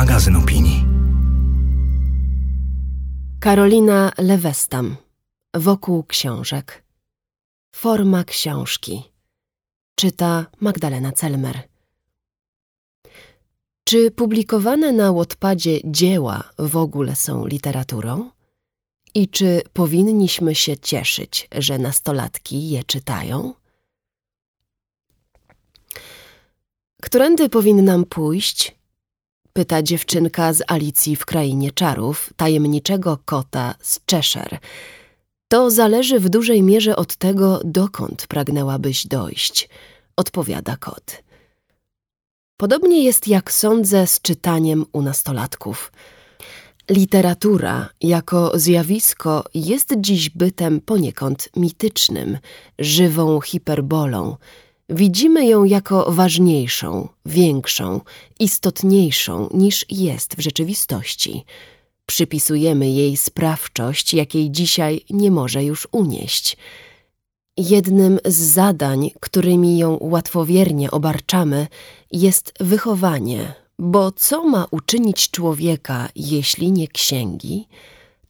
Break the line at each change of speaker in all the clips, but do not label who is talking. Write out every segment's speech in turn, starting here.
magazyn opinii.
Karolina Lewestam. Wokół książek. Forma książki. Czyta Magdalena Celmer. Czy publikowane na Łotpadzie dzieła w ogóle są literaturą? I czy powinniśmy się cieszyć, że nastolatki je czytają? Którędy powinnam pójść? Pyta dziewczynka z Alicji w Krainie Czarów, tajemniczego kota z Cheshire. To zależy w dużej mierze od tego, dokąd pragnęłabyś dojść, odpowiada kot. Podobnie jest, jak sądzę, z czytaniem u nastolatków. Literatura jako zjawisko jest dziś bytem poniekąd mitycznym, żywą hiperbolą. Widzimy ją jako ważniejszą, większą, istotniejszą niż jest w rzeczywistości. Przypisujemy jej sprawczość, jakiej dzisiaj nie może już unieść. Jednym z zadań, którymi ją łatwowiernie obarczamy, jest wychowanie, bo co ma uczynić człowieka, jeśli nie księgi?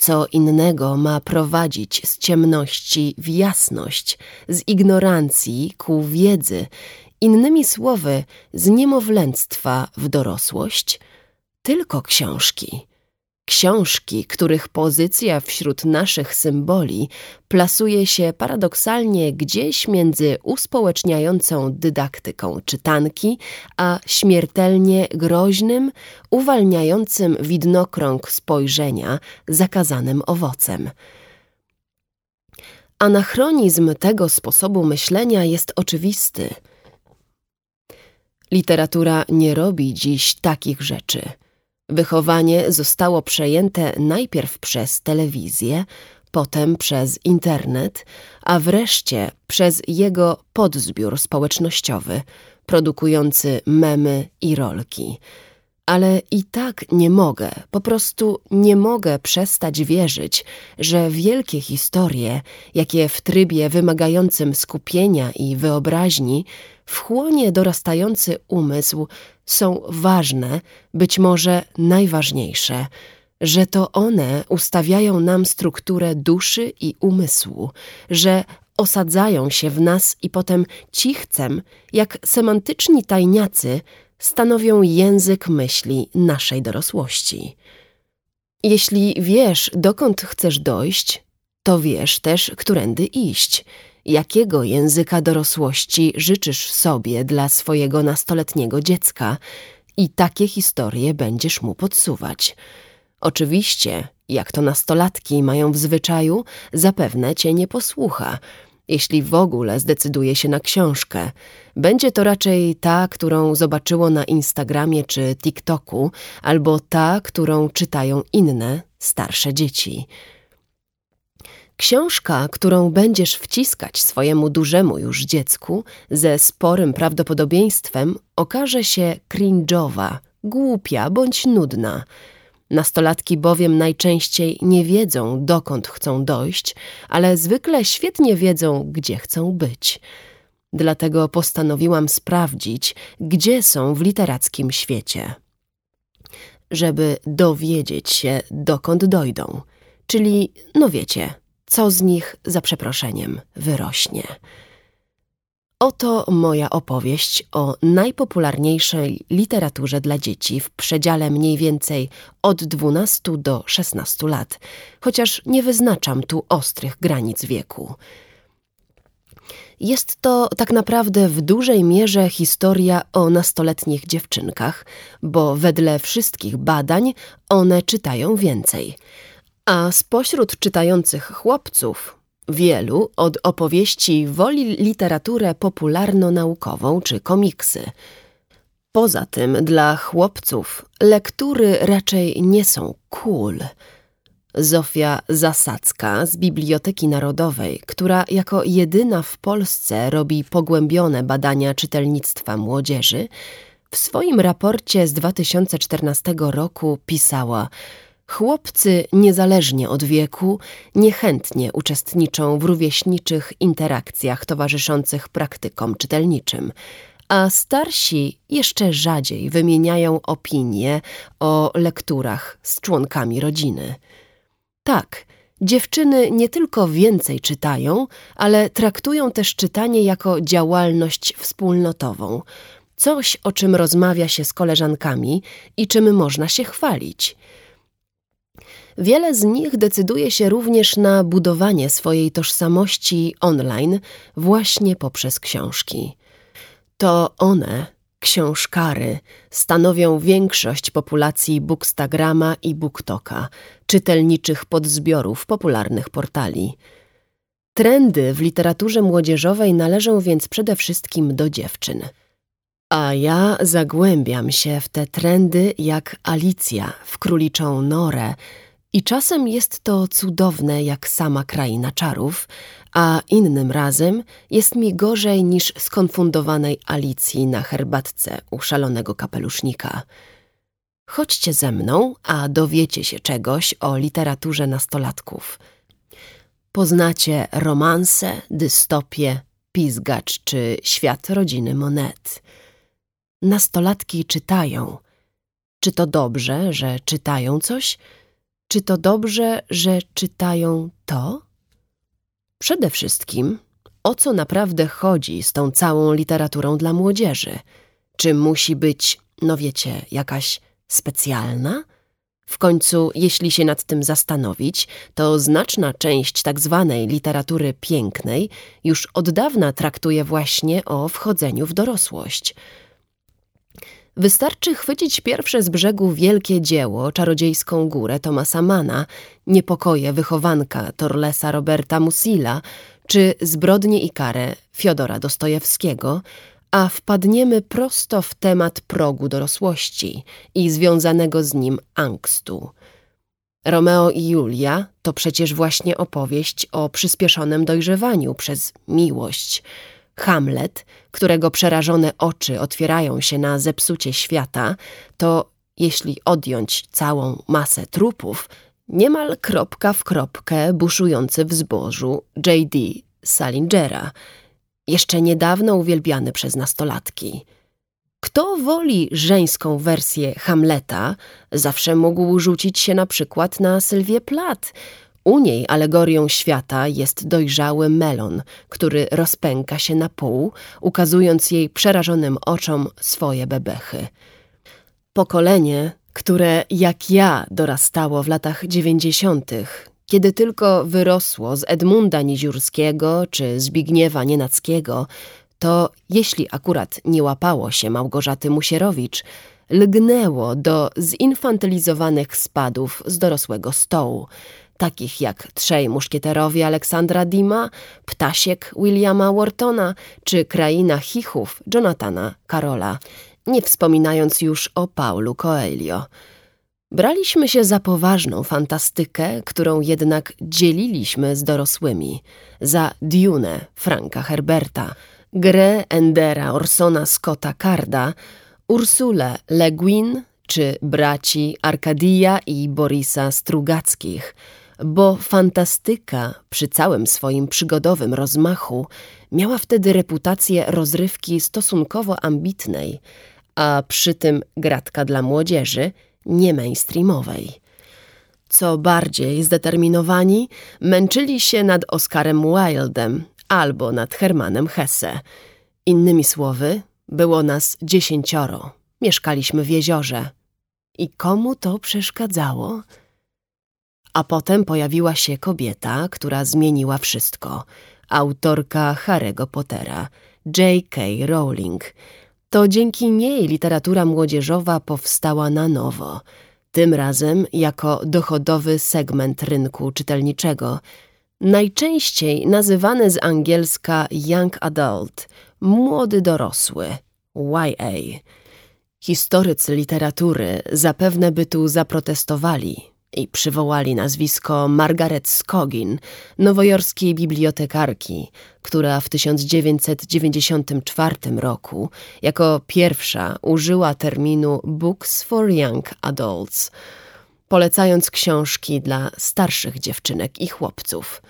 Co innego ma prowadzić z ciemności w jasność, z ignorancji ku wiedzy, innymi słowy, z niemowlęctwa w dorosłość? Tylko książki. Książki, których pozycja wśród naszych symboli plasuje się paradoksalnie gdzieś między uspołeczniającą dydaktyką czytanki, a śmiertelnie groźnym, uwalniającym widnokrąg spojrzenia zakazanym owocem. Anachronizm tego sposobu myślenia jest oczywisty. Literatura nie robi dziś takich rzeczy – Wychowanie zostało przejęte najpierw przez telewizję, potem przez internet, a wreszcie przez jego podzbiór społecznościowy, produkujący memy i rolki. Ale i tak nie mogę, po prostu nie mogę przestać wierzyć, że wielkie historie, jakie w trybie wymagającym skupienia i wyobraźni wchłonie dorastający umysł, są ważne, być może najważniejsze, że to one ustawiają nam strukturę duszy i umysłu, że osadzają się w nas i potem cichcem, jak semantyczni tajniacy, stanowią język myśli naszej dorosłości. Jeśli wiesz, dokąd chcesz dojść, to wiesz też, którędy iść – Jakiego języka dorosłości życzysz sobie dla swojego nastoletniego dziecka i takie historie będziesz mu podsuwać. Oczywiście, jak to nastolatki mają w zwyczaju, zapewne cię nie posłucha, jeśli w ogóle zdecyduje się na książkę. Będzie to raczej ta, którą zobaczyło na Instagramie czy TikToku, albo ta, którą czytają inne, starsze dzieci. Książka, którą będziesz wciskać swojemu dużemu już dziecku, ze sporym prawdopodobieństwem okaże się cringe'owa, głupia bądź nudna. Nastolatki bowiem najczęściej nie wiedzą, dokąd chcą dojść, ale zwykle świetnie wiedzą, gdzie chcą być. Dlatego postanowiłam sprawdzić, gdzie są w literackim świecie. Żeby dowiedzieć się, dokąd dojdą. Czyli, no wiecie, co z nich, za przeproszeniem, wyrośnie. Oto moja opowieść o najpopularniejszej literaturze dla dzieci w przedziale mniej więcej od 12 do 16 lat, chociaż nie wyznaczam tu ostrych granic wieku. Jest to tak naprawdę w dużej mierze historia o nastoletnich dziewczynkach, bo wedle wszystkich badań one czytają więcej – a spośród czytających chłopców wielu od opowieści woli literaturę popularno-naukową czy komiksy. Poza tym dla chłopców lektury raczej nie są cool. Zofia Zasadzka z Biblioteki Narodowej, która jako jedyna w Polsce robi pogłębione badania czytelnictwa młodzieży, w swoim raporcie z 2014 roku pisała – Chłopcy, niezależnie od wieku, niechętnie uczestniczą w rówieśniczych interakcjach towarzyszących praktykom czytelniczym, a starsi jeszcze rzadziej wymieniają opinie o lekturach z członkami rodziny. Tak, dziewczyny nie tylko więcej czytają, ale traktują też czytanie jako działalność wspólnotową, coś o czym rozmawia się z koleżankami i czym można się chwalić. Wiele z nich decyduje się również na budowanie swojej tożsamości online właśnie poprzez książki. To one, książkary, stanowią większość populacji Bookstagrama i Booktoka, czytelniczych podzbiorów popularnych portali. Trendy w literaturze młodzieżowej należą więc przede wszystkim do dziewczyn. A ja zagłębiam się w te trendy jak Alicja w króliczą norę, i czasem jest to cudowne jak sama kraina czarów, a innym razem jest mi gorzej niż skonfundowanej Alicji na herbatce u szalonego kapelusznika. Chodźcie ze mną, a dowiecie się czegoś o literaturze nastolatków. Poznacie romanse, dystopię, pizgacz czy świat rodziny Monet. Nastolatki czytają. Czy to dobrze, że czytają coś – czy to dobrze, że czytają to? Przede wszystkim, o co naprawdę chodzi z tą całą literaturą dla młodzieży? Czy musi być, no wiecie, jakaś specjalna? W końcu, jeśli się nad tym zastanowić, to znaczna część tak zwanej literatury pięknej już od dawna traktuje właśnie o wchodzeniu w dorosłość – Wystarczy chwycić pierwsze z brzegu wielkie dzieło, czarodziejską górę Tomasa Mana, niepokoje wychowanka Torlesa Roberta Musila, czy zbrodnie i karę Fiodora Dostojewskiego, a wpadniemy prosto w temat progu dorosłości i związanego z nim angstu. Romeo i Julia to przecież właśnie opowieść o przyspieszonym dojrzewaniu przez miłość – Hamlet, którego przerażone oczy otwierają się na zepsucie świata, to, jeśli odjąć całą masę trupów, niemal kropka w kropkę buszujący w zbożu J.D. Salingera, jeszcze niedawno uwielbiany przez nastolatki. Kto woli żeńską wersję Hamleta, zawsze mógł rzucić się na przykład na Sylwię Plath, u niej alegorią świata jest dojrzały melon, który rozpęka się na pół, ukazując jej przerażonym oczom swoje bebechy. Pokolenie, które jak ja dorastało w latach dziewięćdziesiątych, kiedy tylko wyrosło z Edmunda Niziurskiego czy Zbigniewa Nienackiego, to jeśli akurat nie łapało się Małgorzaty Musierowicz, lgnęło do zinfantylizowanych spadów z dorosłego stołu, takich jak Trzej Muszkieterowie Aleksandra Dima, Ptasiek Williama Whartona czy Kraina Chichów Jonathana Karola, nie wspominając już o Paulu Coelho. Braliśmy się za poważną fantastykę, którą jednak dzieliliśmy z dorosłymi, za Dune Franka Herberta, grę Endera Orsona Scotta Carda, Ursulę Le Guin czy braci Arkadia i Borisa Strugackich – bo fantastyka przy całym swoim przygodowym rozmachu miała wtedy reputację rozrywki stosunkowo ambitnej, a przy tym gratka dla młodzieży nie mainstreamowej. Co bardziej zdeterminowani, męczyli się nad Oscarem Wildem albo nad Hermanem Hesse. Innymi słowy, było nas dziesięcioro. Mieszkaliśmy w jeziorze. I komu to przeszkadzało? A potem pojawiła się kobieta, która zmieniła wszystko. Autorka Harry'ego Pottera, J.K. Rowling. To dzięki niej literatura młodzieżowa powstała na nowo. Tym razem jako dochodowy segment rynku czytelniczego. Najczęściej nazywany z angielska young adult, młody dorosły, YA. Historycy literatury zapewne by tu zaprotestowali, i przywołali nazwisko Margaret Scogin, nowojorskiej bibliotekarki, która w 1994 roku jako pierwsza użyła terminu Books for Young Adults, polecając książki dla starszych dziewczynek i chłopców.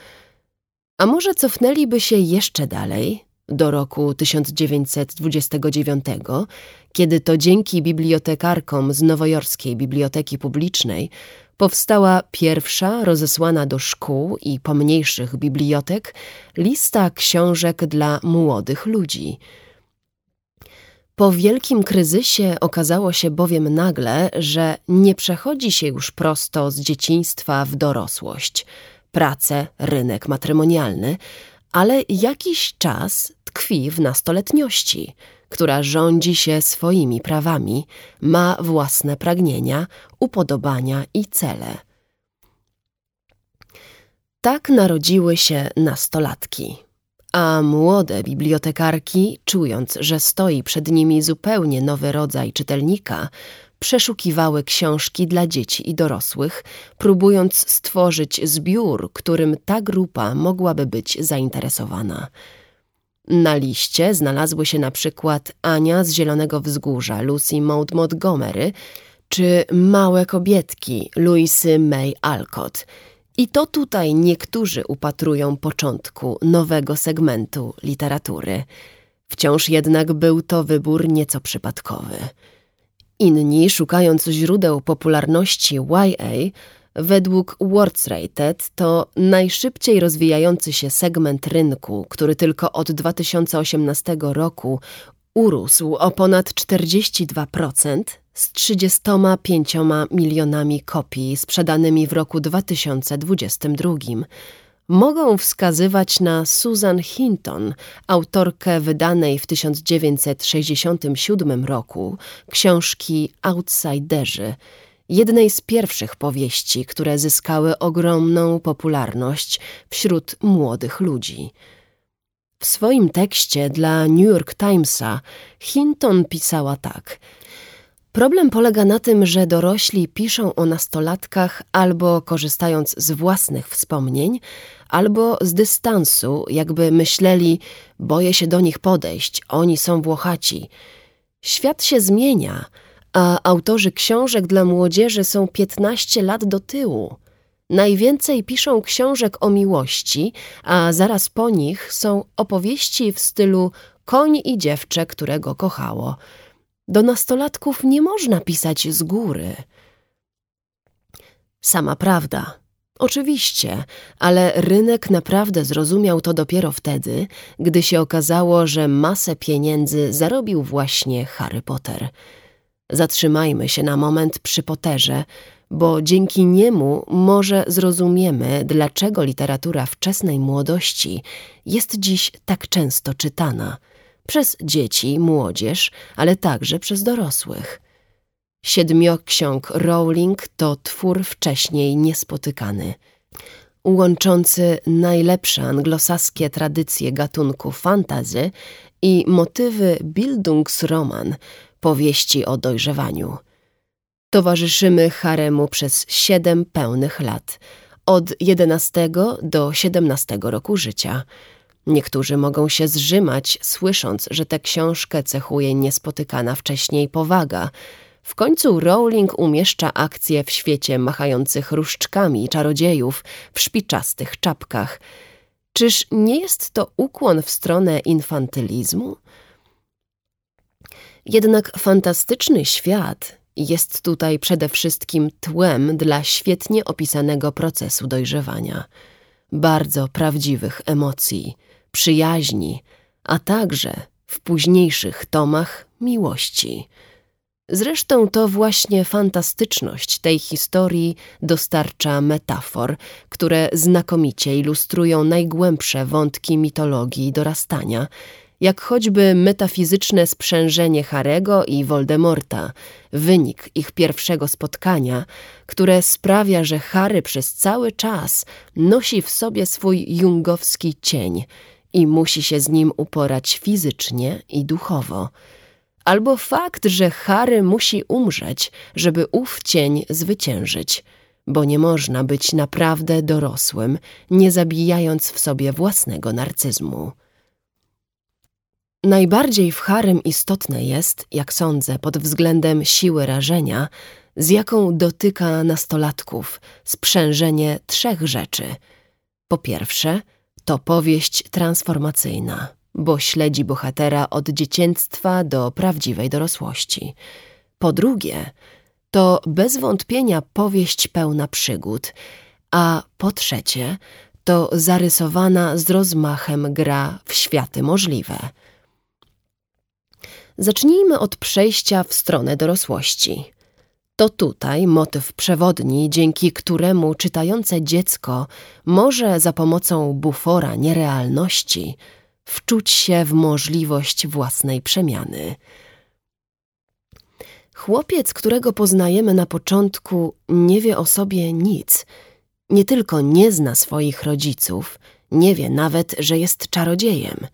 A może cofnęliby się jeszcze dalej, do roku 1929, kiedy to dzięki bibliotekarkom z Nowojorskiej Biblioteki Publicznej powstała pierwsza rozesłana do szkół i pomniejszych bibliotek lista książek dla młodych ludzi. Po wielkim kryzysie okazało się bowiem nagle, że nie przechodzi się już prosto z dzieciństwa w dorosłość, pracę, rynek matrymonialny, ale jakiś czas tkwi w nastoletniości, która rządzi się swoimi prawami, ma własne pragnienia, upodobania i cele. Tak narodziły się nastolatki. A młode bibliotekarki, czując, że stoi przed nimi zupełnie nowy rodzaj czytelnika, przeszukiwały książki dla dzieci i dorosłych, próbując stworzyć zbiór, którym ta grupa mogłaby być zainteresowana. Na liście znalazły się na przykład Ania z Zielonego Wzgórza Lucy Maud Montgomery czy Małe kobietki Louisy May Alcott. I to tutaj niektórzy upatrują początku nowego segmentu literatury. Wciąż jednak był to wybór nieco przypadkowy. Inni, szukając źródeł popularności YA, według WordsRated to najszybciej rozwijający się segment rynku, który tylko od 2018 roku urósł o ponad 42% z 35 milionami kopii sprzedanymi w roku 2022 mogą wskazywać na Susan Hinton, autorkę wydanej w 1967 roku książki Outsiderzy, jednej z pierwszych powieści, które zyskały ogromną popularność wśród młodych ludzi. W swoim tekście dla New York Timesa Hinton pisała tak – Problem polega na tym, że dorośli piszą o nastolatkach albo korzystając z własnych wspomnień, albo z dystansu, jakby myśleli, boję się do nich podejść, oni są włochaci. Świat się zmienia, a autorzy książek dla młodzieży są 15 lat do tyłu. Najwięcej piszą książek o miłości, a zaraz po nich są opowieści w stylu koń i dziewczę, którego kochało. Do nastolatków nie można pisać z góry. Sama prawda. Oczywiście, ale rynek naprawdę zrozumiał to dopiero wtedy, gdy się okazało, że masę pieniędzy zarobił właśnie Harry Potter. Zatrzymajmy się na moment przy Potterze, bo dzięki niemu może zrozumiemy, dlaczego literatura wczesnej młodości jest dziś tak często czytana przez dzieci, młodzież, ale także przez dorosłych. Siedmioksiąg Rowling to twór wcześniej niespotykany, łączący najlepsze anglosaskie tradycje gatunku fantazy i motywy Bildungsroman, powieści o dojrzewaniu. Towarzyszymy haremu przez siedem pełnych lat, od 11 do 17 roku życia. Niektórzy mogą się zrzymać, słysząc, że tę książkę cechuje niespotykana wcześniej powaga. W końcu Rowling umieszcza akcję w świecie machających różdżkami czarodziejów w szpiczastych czapkach. Czyż nie jest to ukłon w stronę infantylizmu? Jednak fantastyczny świat jest tutaj przede wszystkim tłem dla świetnie opisanego procesu dojrzewania, bardzo prawdziwych emocji, przyjaźni, a także w późniejszych tomach miłości. Zresztą to właśnie fantastyczność tej historii dostarcza metafor, które znakomicie ilustrują najgłębsze wątki mitologii dorastania – jak choćby metafizyczne sprzężenie Harego i Voldemorta, wynik ich pierwszego spotkania, które sprawia, że Harry przez cały czas nosi w sobie swój jungowski cień i musi się z nim uporać fizycznie i duchowo. Albo fakt, że Harry musi umrzeć, żeby ów cień zwyciężyć, bo nie można być naprawdę dorosłym, nie zabijając w sobie własnego narcyzmu. Najbardziej w harem istotne jest, jak sądzę, pod względem siły rażenia, z jaką dotyka nastolatków sprzężenie trzech rzeczy. Po pierwsze, to powieść transformacyjna, bo śledzi bohatera od dzieciństwa do prawdziwej dorosłości. Po drugie, to bez wątpienia powieść pełna przygód, a po trzecie, to zarysowana z rozmachem gra w światy możliwe. Zacznijmy od przejścia w stronę dorosłości. To tutaj motyw przewodni, dzięki któremu czytające dziecko może za pomocą bufora nierealności wczuć się w możliwość własnej przemiany. Chłopiec, którego poznajemy na początku, nie wie o sobie nic. Nie tylko nie zna swoich rodziców, nie wie nawet, że jest czarodziejem.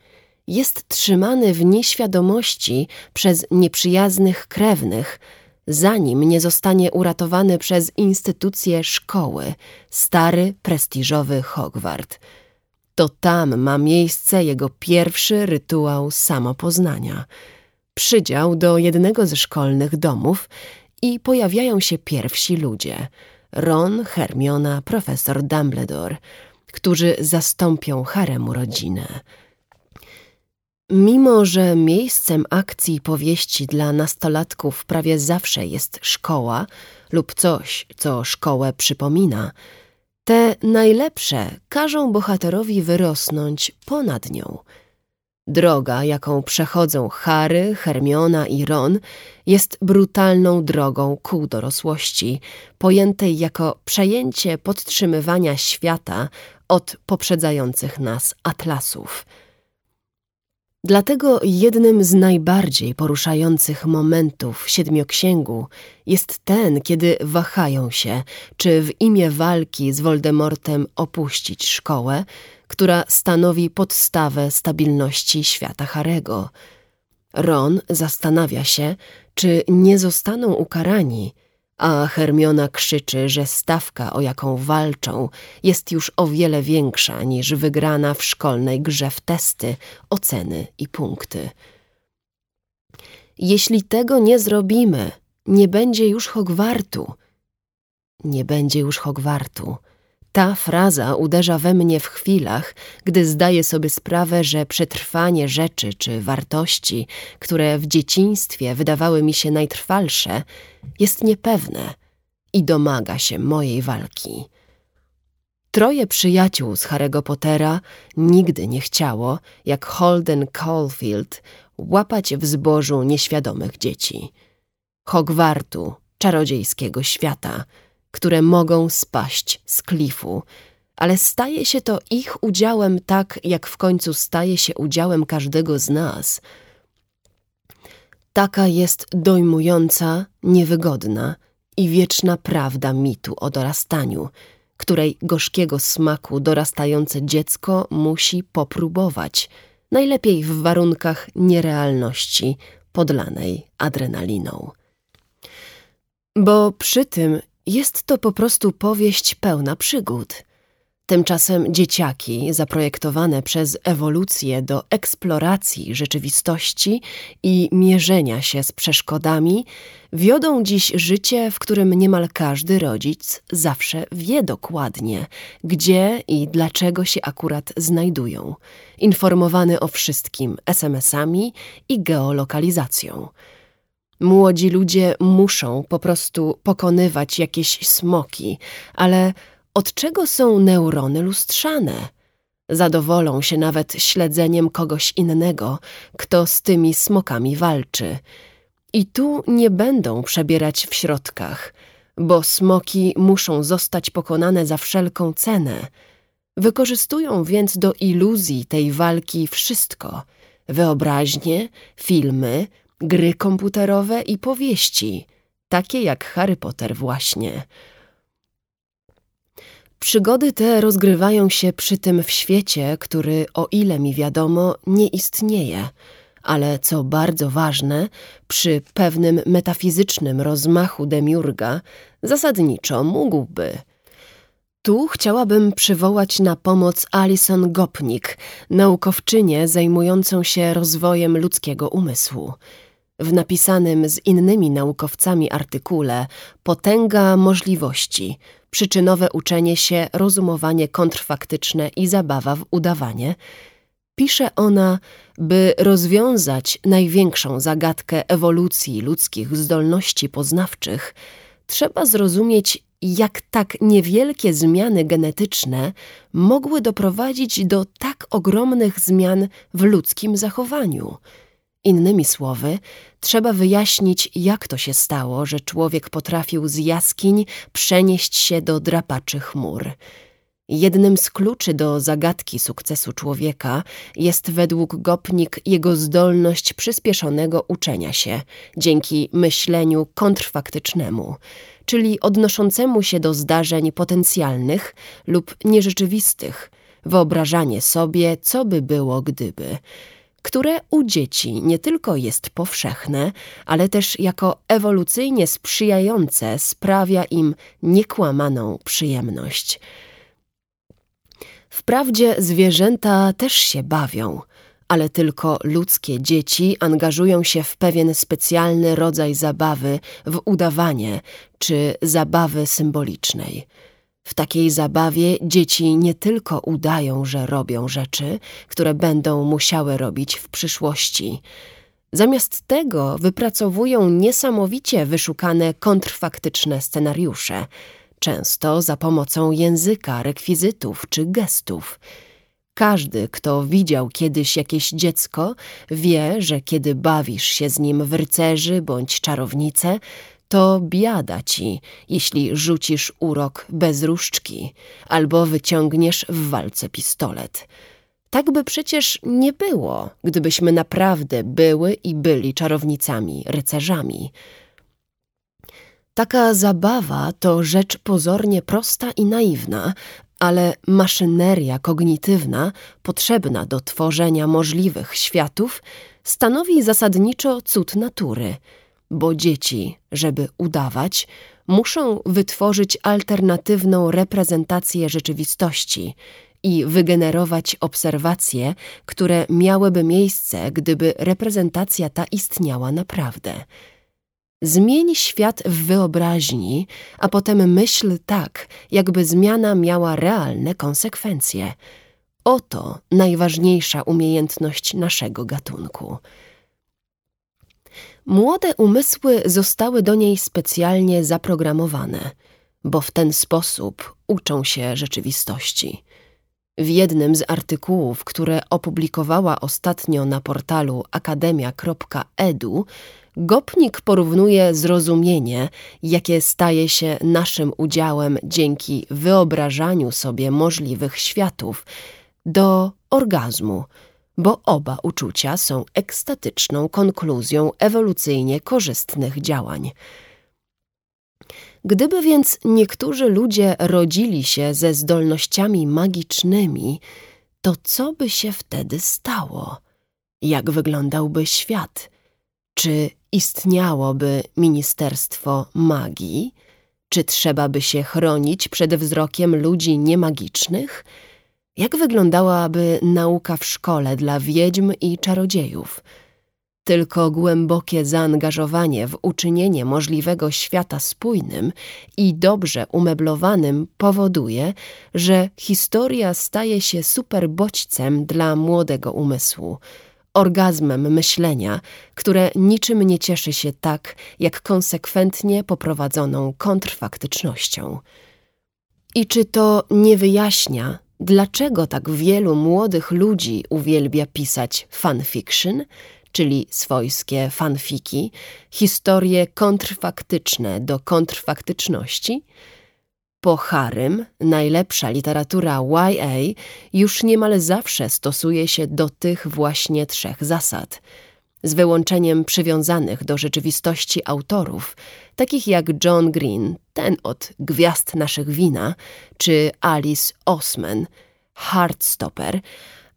Jest trzymany w nieświadomości przez nieprzyjaznych krewnych, zanim nie zostanie uratowany przez instytucję szkoły, stary, prestiżowy Hogwart. To tam ma miejsce jego pierwszy rytuał samopoznania. Przydział do jednego ze szkolnych domów i pojawiają się pierwsi ludzie. Ron, Hermiona, profesor Dumbledore, którzy zastąpią haremu rodzinę. Mimo, że miejscem akcji powieści dla nastolatków prawie zawsze jest szkoła lub coś, co szkołę przypomina, te najlepsze każą bohaterowi wyrosnąć ponad nią. Droga, jaką przechodzą Harry, Hermiona i Ron, jest brutalną drogą ku dorosłości, pojętej jako przejęcie podtrzymywania świata od poprzedzających nas atlasów – Dlatego jednym z najbardziej poruszających momentów Siedmioksięgu jest ten, kiedy wahają się, czy w imię walki z Voldemortem opuścić szkołę, która stanowi podstawę stabilności świata Harego. Ron zastanawia się, czy nie zostaną ukarani – a Hermiona krzyczy, że stawka, o jaką walczą, jest już o wiele większa niż wygrana w szkolnej grze w testy, oceny i punkty. Jeśli tego nie zrobimy, nie będzie już Hogwartu. Nie będzie już Hogwartu. Ta fraza uderza we mnie w chwilach, gdy zdaję sobie sprawę, że przetrwanie rzeczy czy wartości, które w dzieciństwie wydawały mi się najtrwalsze, jest niepewne i domaga się mojej walki. Troje przyjaciół z Harry'ego Pottera nigdy nie chciało, jak Holden Caulfield, łapać w zbożu nieświadomych dzieci. Hogwartu, czarodziejskiego świata – które mogą spaść z klifu, ale staje się to ich udziałem tak, jak w końcu staje się udziałem każdego z nas. Taka jest dojmująca, niewygodna i wieczna prawda mitu o dorastaniu, której gorzkiego smaku dorastające dziecko musi popróbować, najlepiej w warunkach nierealności podlanej adrenaliną. Bo przy tym jest to po prostu powieść pełna przygód. Tymczasem dzieciaki, zaprojektowane przez ewolucję do eksploracji rzeczywistości i mierzenia się z przeszkodami, wiodą dziś życie, w którym niemal każdy rodzic zawsze wie dokładnie, gdzie i dlaczego się akurat znajdują, informowany o wszystkim SMS-ami i geolokalizacją. Młodzi ludzie muszą po prostu pokonywać jakieś smoki, ale od czego są neurony lustrzane? Zadowolą się nawet śledzeniem kogoś innego, kto z tymi smokami walczy. I tu nie będą przebierać w środkach, bo smoki muszą zostać pokonane za wszelką cenę. Wykorzystują więc do iluzji tej walki wszystko – wyobraźnię, filmy, gry komputerowe i powieści, takie jak Harry Potter właśnie. Przygody te rozgrywają się przy tym w świecie, który, o ile mi wiadomo, nie istnieje, ale co bardzo ważne, przy pewnym metafizycznym rozmachu demiurga zasadniczo mógłby – tu chciałabym przywołać na pomoc Alison Gopnik, naukowczynię zajmującą się rozwojem ludzkiego umysłu. W napisanym z innymi naukowcami artykule Potęga możliwości, przyczynowe uczenie się, rozumowanie kontrfaktyczne i zabawa w udawanie Pisze ona, by rozwiązać największą zagadkę ewolucji ludzkich zdolności poznawczych, trzeba zrozumieć, jak tak niewielkie zmiany genetyczne mogły doprowadzić do tak ogromnych zmian w ludzkim zachowaniu. Innymi słowy, trzeba wyjaśnić, jak to się stało, że człowiek potrafił z jaskiń przenieść się do drapaczy chmur. Jednym z kluczy do zagadki sukcesu człowieka jest według Gopnik jego zdolność przyspieszonego uczenia się dzięki myśleniu kontrfaktycznemu, czyli odnoszącemu się do zdarzeń potencjalnych lub nierzeczywistych, wyobrażanie sobie, co by było gdyby, które u dzieci nie tylko jest powszechne, ale też jako ewolucyjnie sprzyjające sprawia im niekłamaną przyjemność – Wprawdzie zwierzęta też się bawią, ale tylko ludzkie dzieci angażują się w pewien specjalny rodzaj zabawy, w udawanie czy zabawy symbolicznej. W takiej zabawie dzieci nie tylko udają, że robią rzeczy, które będą musiały robić w przyszłości. Zamiast tego wypracowują niesamowicie wyszukane kontrfaktyczne scenariusze – często za pomocą języka, rekwizytów czy gestów. Każdy, kto widział kiedyś jakieś dziecko, wie, że kiedy bawisz się z nim w rycerzy bądź czarownicę, to biada ci, jeśli rzucisz urok bez różdżki albo wyciągniesz w walce pistolet. Tak by przecież nie było, gdybyśmy naprawdę były i byli czarownicami, rycerzami. Taka zabawa to rzecz pozornie prosta i naiwna, ale maszyneria kognitywna potrzebna do tworzenia możliwych światów stanowi zasadniczo cud natury, bo dzieci, żeby udawać, muszą wytworzyć alternatywną reprezentację rzeczywistości i wygenerować obserwacje, które miałyby miejsce, gdyby reprezentacja ta istniała naprawdę. Zmień świat w wyobraźni, a potem myśl tak, jakby zmiana miała realne konsekwencje. Oto najważniejsza umiejętność naszego gatunku. Młode umysły zostały do niej specjalnie zaprogramowane, bo w ten sposób uczą się rzeczywistości. W jednym z artykułów, które opublikowała ostatnio na portalu akademia.edu, Gopnik porównuje zrozumienie, jakie staje się naszym udziałem dzięki wyobrażaniu sobie możliwych światów, do orgazmu, bo oba uczucia są ekstatyczną konkluzją ewolucyjnie korzystnych działań. Gdyby więc niektórzy ludzie rodzili się ze zdolnościami magicznymi, to co by się wtedy stało? Jak wyglądałby świat? Czy istniałoby Ministerstwo Magii? Czy trzeba by się chronić przed wzrokiem ludzi niemagicznych? Jak wyglądałaby nauka w szkole dla wiedźm i czarodziejów? Tylko głębokie zaangażowanie w uczynienie możliwego świata spójnym i dobrze umeblowanym powoduje, że historia staje się superbodźcem dla młodego umysłu – orgazmem myślenia, które niczym nie cieszy się tak, jak konsekwentnie poprowadzoną kontrfaktycznością. I czy to nie wyjaśnia, dlaczego tak wielu młodych ludzi uwielbia pisać fanfiction, czyli swojskie fanfiki, historie kontrfaktyczne do kontrfaktyczności? Po Harym najlepsza literatura YA już niemal zawsze stosuje się do tych właśnie trzech zasad, z wyłączeniem przywiązanych do rzeczywistości autorów, takich jak John Green, ten od Gwiazd naszych wina, czy Alice Osman, Heartstopper,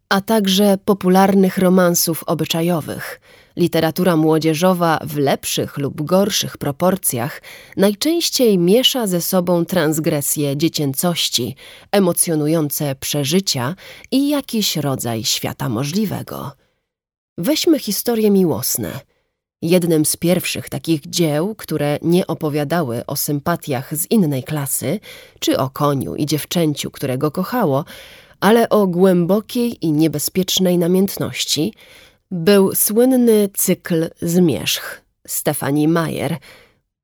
a także popularnych romansów obyczajowych – Literatura młodzieżowa w lepszych lub gorszych proporcjach najczęściej miesza ze sobą transgresje dziecięcości, emocjonujące przeżycia i jakiś rodzaj świata możliwego. Weźmy historie miłosne. Jednym z pierwszych takich dzieł, które nie opowiadały o sympatiach z innej klasy, czy o koniu i dziewczęciu, którego kochało, ale o głębokiej i niebezpiecznej namiętności był słynny cykl Zmierzch Stefani Mayer.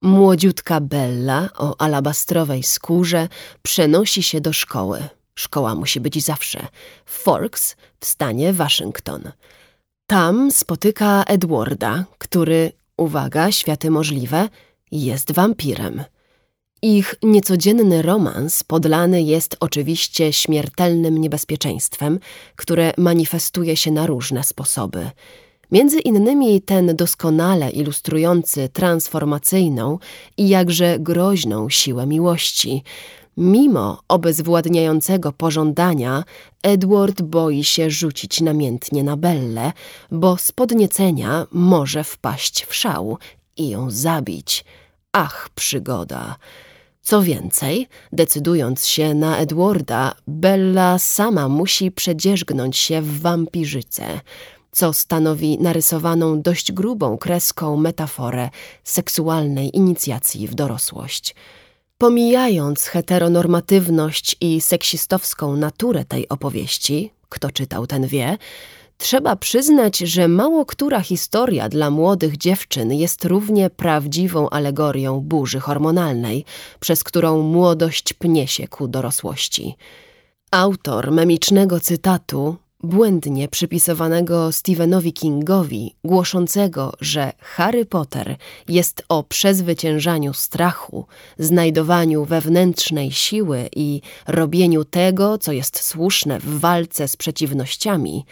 Młodziutka Bella o alabastrowej skórze przenosi się do szkoły. Szkoła musi być zawsze. Forks w stanie Waszyngton. Tam spotyka Edwarda, który, uwaga, światy możliwe, jest wampirem. Ich niecodzienny romans podlany jest oczywiście śmiertelnym niebezpieczeństwem, które manifestuje się na różne sposoby. Między innymi ten doskonale ilustrujący transformacyjną i jakże groźną siłę miłości. Mimo obezwładniającego pożądania, Edward boi się rzucić namiętnie na Bellę, bo z podniecenia może wpaść w szał i ją zabić. Ach, przygoda! Co więcej, decydując się na Edwarda, Bella sama musi przedzierzgnąć się w wampirzycę, co stanowi narysowaną dość grubą kreską metaforę seksualnej inicjacji w dorosłość. Pomijając heteronormatywność i seksistowską naturę tej opowieści, kto czytał ten wie, Trzeba przyznać, że mało która historia dla młodych dziewczyn jest równie prawdziwą alegorią burzy hormonalnej, przez którą młodość pnie się ku dorosłości. Autor memicznego cytatu, błędnie przypisowanego Stephenowi Kingowi, głoszącego, że Harry Potter jest o przezwyciężaniu strachu, znajdowaniu wewnętrznej siły i robieniu tego, co jest słuszne w walce z przeciwnościami,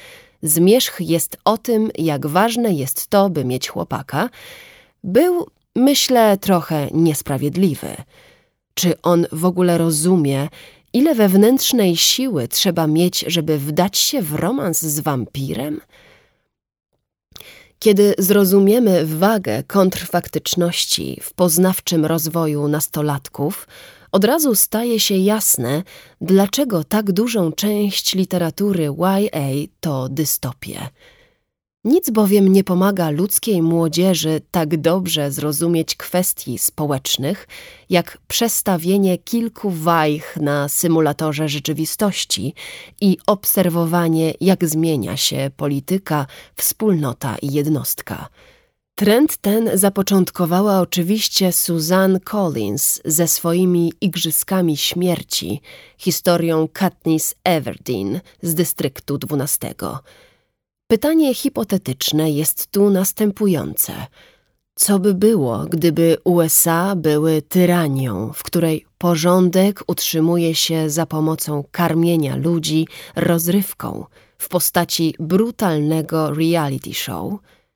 zmierzch jest o tym, jak ważne jest to, by mieć chłopaka, był, myślę, trochę niesprawiedliwy. Czy on w ogóle rozumie, ile wewnętrznej siły trzeba mieć, żeby wdać się w romans z wampirem? Kiedy zrozumiemy wagę kontrfaktyczności w poznawczym rozwoju nastolatków, od razu staje się jasne, dlaczego tak dużą część literatury YA to dystopie. Nic bowiem nie pomaga ludzkiej młodzieży tak dobrze zrozumieć kwestii społecznych, jak przestawienie kilku wajch na symulatorze rzeczywistości i obserwowanie, jak zmienia się polityka, wspólnota i jednostka. Trend ten zapoczątkowała oczywiście Suzanne Collins ze swoimi Igrzyskami Śmierci, historią Katniss Everdeen z dystryktu 12. Pytanie hipotetyczne jest tu następujące. Co by było, gdyby USA były tyranią, w której porządek utrzymuje się za pomocą karmienia ludzi rozrywką w postaci brutalnego reality show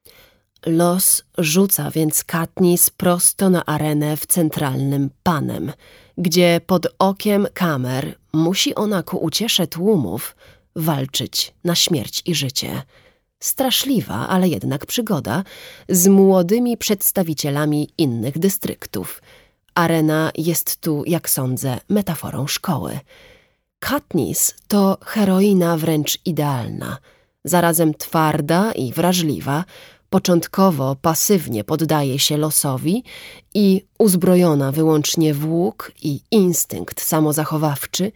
– Los rzuca więc Katniss prosto na arenę w centralnym Panem, gdzie pod okiem kamer musi ona ku uciesze tłumów walczyć na śmierć i życie. Straszliwa, ale jednak przygoda z młodymi przedstawicielami innych dystryktów. Arena jest tu, jak sądzę, metaforą szkoły. Katniss to heroina wręcz idealna, zarazem twarda i wrażliwa, Początkowo pasywnie poddaje się losowi i uzbrojona wyłącznie w łuk i instynkt samozachowawczy,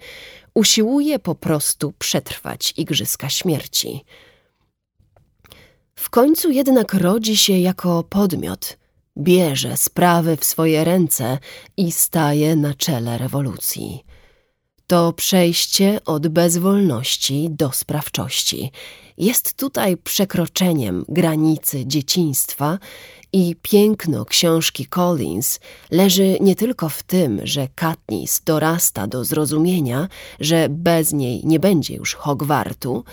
usiłuje po prostu przetrwać igrzyska śmierci. W końcu jednak rodzi się jako podmiot, bierze sprawy w swoje ręce i staje na czele rewolucji. To przejście od bezwolności do sprawczości jest tutaj przekroczeniem granicy dzieciństwa i piękno książki Collins leży nie tylko w tym, że Katniss dorasta do zrozumienia, że bez niej nie będzie już Hogwartu,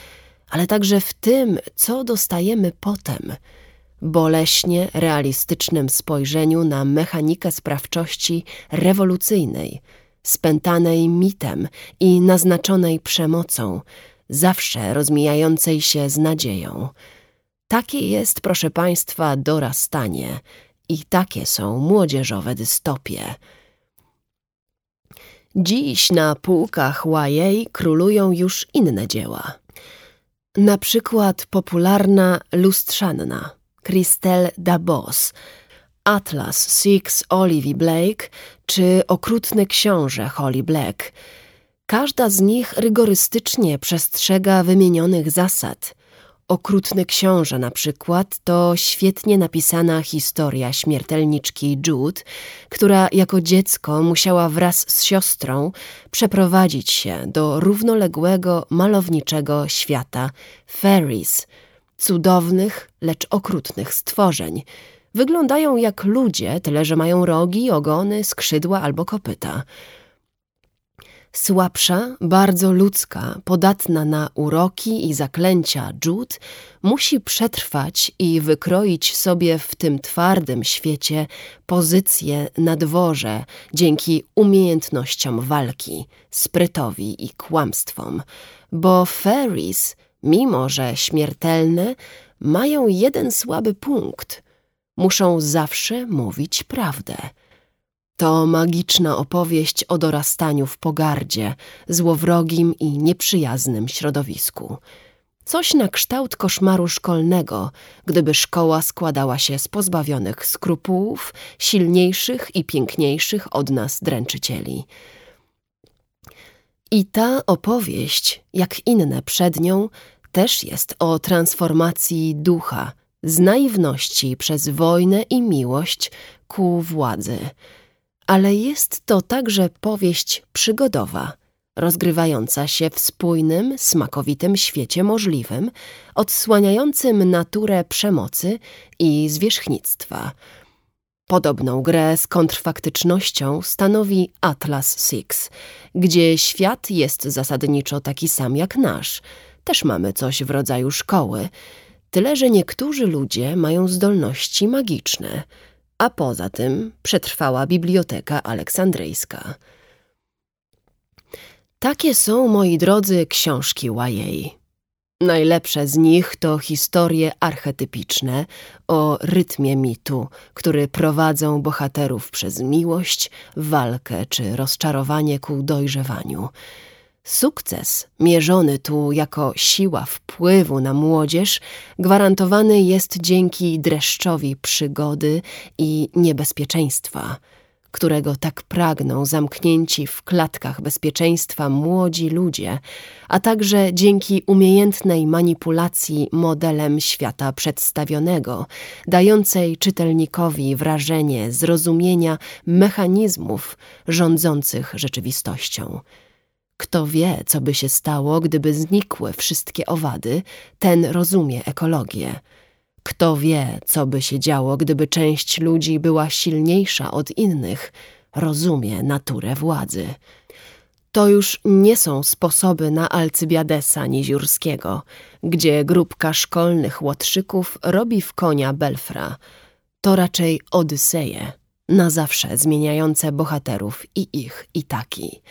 ale także w tym, co dostajemy potem, boleśnie realistycznym spojrzeniu na mechanikę sprawczości rewolucyjnej – spętanej mitem i naznaczonej przemocą, zawsze rozmijającej się z nadzieją. Takie jest, proszę Państwa, dorastanie i takie są młodzieżowe dystopie. Dziś na półkach YA królują już inne dzieła. Na przykład popularna Lustrzanna, Christelle Dabos, Atlas Six Olivia Blake czy Okrutny Książę Holly Black. Każda z nich rygorystycznie przestrzega wymienionych zasad. Okrutny książę na przykład to świetnie napisana historia śmiertelniczki Jude, która jako dziecko musiała wraz z siostrą przeprowadzić się do równoległego, malowniczego świata fairies, cudownych, lecz okrutnych stworzeń. Wyglądają jak ludzie, tyle że mają rogi, ogony, skrzydła albo kopyta – Słabsza, bardzo ludzka, podatna na uroki i zaklęcia Jude musi przetrwać i wykroić sobie w tym twardym świecie pozycję na dworze dzięki umiejętnościom walki, sprytowi i kłamstwom, bo fairies, mimo że śmiertelne, mają jeden słaby punkt. Muszą zawsze mówić prawdę – to magiczna opowieść o dorastaniu w pogardzie, złowrogim i nieprzyjaznym środowisku. Coś na kształt koszmaru szkolnego, gdyby szkoła składała się z pozbawionych skrupułów, silniejszych i piękniejszych od nas dręczycieli. I ta opowieść, jak inne przed nią, też jest o transformacji ducha z naiwności przez wojnę i miłość ku władzy – ale jest to także powieść przygodowa, rozgrywająca się w spójnym, smakowitym świecie możliwym, odsłaniającym naturę przemocy i zwierzchnictwa. Podobną grę z kontrfaktycznością stanowi Atlas Six, gdzie świat jest zasadniczo taki sam jak nasz. Też mamy coś w rodzaju szkoły, tyle że niektórzy ludzie mają zdolności magiczne – a poza tym przetrwała Biblioteka Aleksandryjska. Takie są, moi drodzy, książki YA. Najlepsze z nich to historie archetypiczne o rytmie mitu, który prowadzą bohaterów przez miłość, walkę czy rozczarowanie ku dojrzewaniu – Sukces, mierzony tu jako siła wpływu na młodzież, gwarantowany jest dzięki dreszczowi przygody i niebezpieczeństwa, którego tak pragną zamknięci w klatkach bezpieczeństwa młodzi ludzie, a także dzięki umiejętnej manipulacji modelem świata przedstawionego, dającej czytelnikowi wrażenie zrozumienia mechanizmów rządzących rzeczywistością. Kto wie, co by się stało, gdyby znikły wszystkie owady, ten rozumie ekologię. Kto wie, co by się działo, gdyby część ludzi była silniejsza od innych, rozumie naturę władzy. To już nie są sposoby na Alcybiadesa Niziurskiego, gdzie grupka szkolnych łotrzyków robi w konia Belfra. To raczej Odyseje, na zawsze zmieniające bohaterów i ich i taki.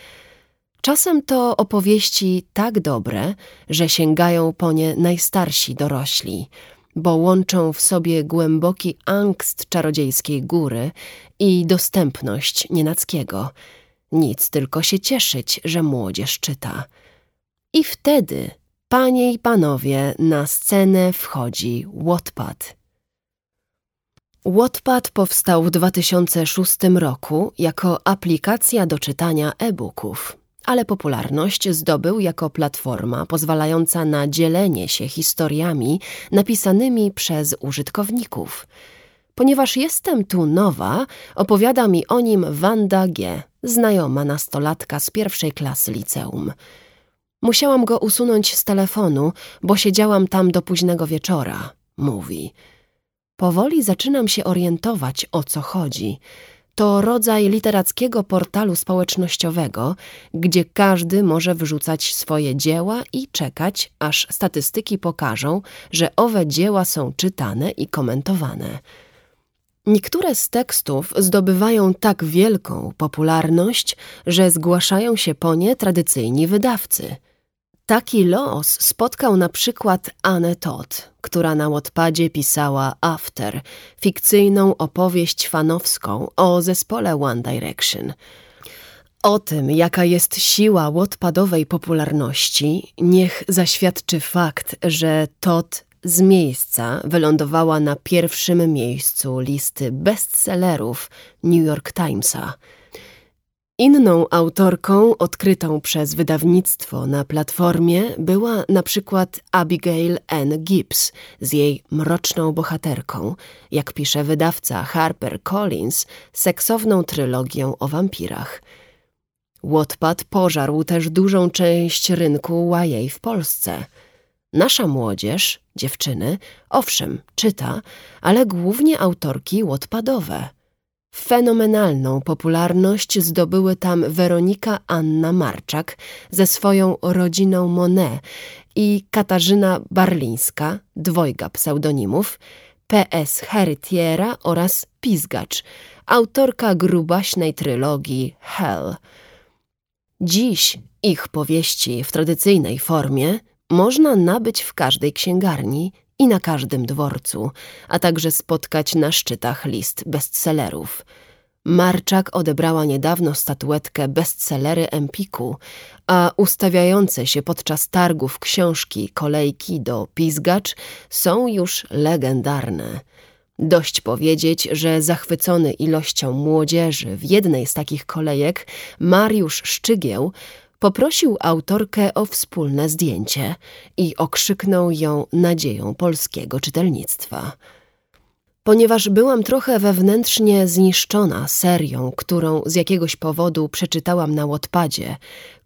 Czasem to opowieści tak dobre, że sięgają po nie najstarsi dorośli, bo łączą w sobie głęboki angst czarodziejskiej góry i dostępność nienackiego. Nic tylko się cieszyć, że młodzież czyta. I wtedy, panie i panowie, na scenę wchodzi Wattpad. Wattpad powstał w 2006 roku jako aplikacja do czytania e-booków ale popularność zdobył jako platforma pozwalająca na dzielenie się historiami napisanymi przez użytkowników. Ponieważ jestem tu nowa, opowiada mi o nim Wanda G., znajoma nastolatka z pierwszej klasy liceum. Musiałam go usunąć z telefonu, bo siedziałam tam do późnego wieczora, mówi. Powoli zaczynam się orientować, o co chodzi – to rodzaj literackiego portalu społecznościowego, gdzie każdy może wrzucać swoje dzieła i czekać, aż statystyki pokażą, że owe dzieła są czytane i komentowane. Niektóre z tekstów zdobywają tak wielką popularność, że zgłaszają się po nie tradycyjni wydawcy – Taki los spotkał na przykład Anne Todd, która na Wattpadzie pisała After, fikcyjną opowieść fanowską o zespole One Direction. O tym, jaka jest siła Wattpadowej popularności, niech zaświadczy fakt, że Todd z miejsca wylądowała na pierwszym miejscu listy bestsellerów New York Timesa – Inną autorką odkrytą przez wydawnictwo na platformie była na przykład Abigail N. Gibbs z jej mroczną bohaterką, jak pisze wydawca Harper Collins, seksowną trylogią o wampirach. Wattpad pożarł też dużą część rynku YA w Polsce. Nasza młodzież, dziewczyny, owszem, czyta, ale głównie autorki Wattpadowe – Fenomenalną popularność zdobyły tam Weronika Anna Marczak ze swoją rodziną Monet i Katarzyna Barlińska, dwojga pseudonimów, P.S. Heritiera oraz Pizgacz, autorka grubaśnej trylogii Hell. Dziś ich powieści w tradycyjnej formie można nabyć w każdej księgarni i na każdym dworcu, a także spotkać na szczytach list bestsellerów. Marczak odebrała niedawno statuetkę bestsellery Empiku, a ustawiające się podczas targów książki kolejki do Pizgacz są już legendarne. Dość powiedzieć, że zachwycony ilością młodzieży w jednej z takich kolejek Mariusz Szczygieł Poprosił autorkę o wspólne zdjęcie i okrzyknął ją nadzieją polskiego czytelnictwa. Ponieważ byłam trochę wewnętrznie zniszczona serią, którą z jakiegoś powodu przeczytałam na Łotpadzie,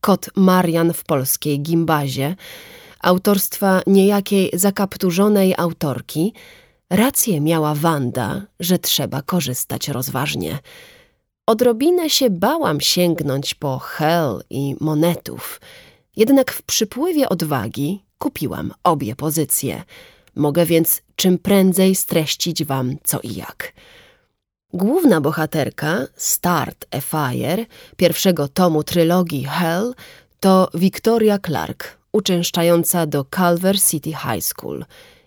Kot Marian w polskiej gimbazie, autorstwa niejakiej zakapturzonej autorki, rację miała Wanda, że trzeba korzystać rozważnie – Odrobinę się bałam sięgnąć po hel i monetów, jednak w przypływie odwagi kupiłam obie pozycje. Mogę więc czym prędzej streścić wam co i jak. Główna bohaterka, Start a Fire, pierwszego tomu trylogii Hell, to Victoria Clark, uczęszczająca do Culver City High School.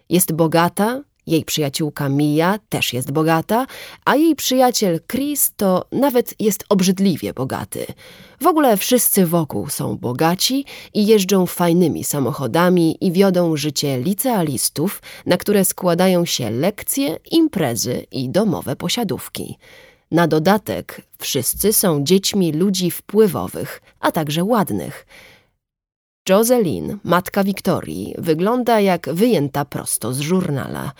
Jest bogata, jej przyjaciółka Mia też jest bogata, a jej przyjaciel Chris to nawet jest obrzydliwie bogaty. W ogóle wszyscy wokół są bogaci i jeżdżą fajnymi samochodami i wiodą życie licealistów, na które składają się lekcje, imprezy i domowe posiadówki. Na dodatek wszyscy są dziećmi ludzi wpływowych, a także ładnych – Jocelyn, matka Wiktorii, wygląda jak wyjęta prosto z żurnala.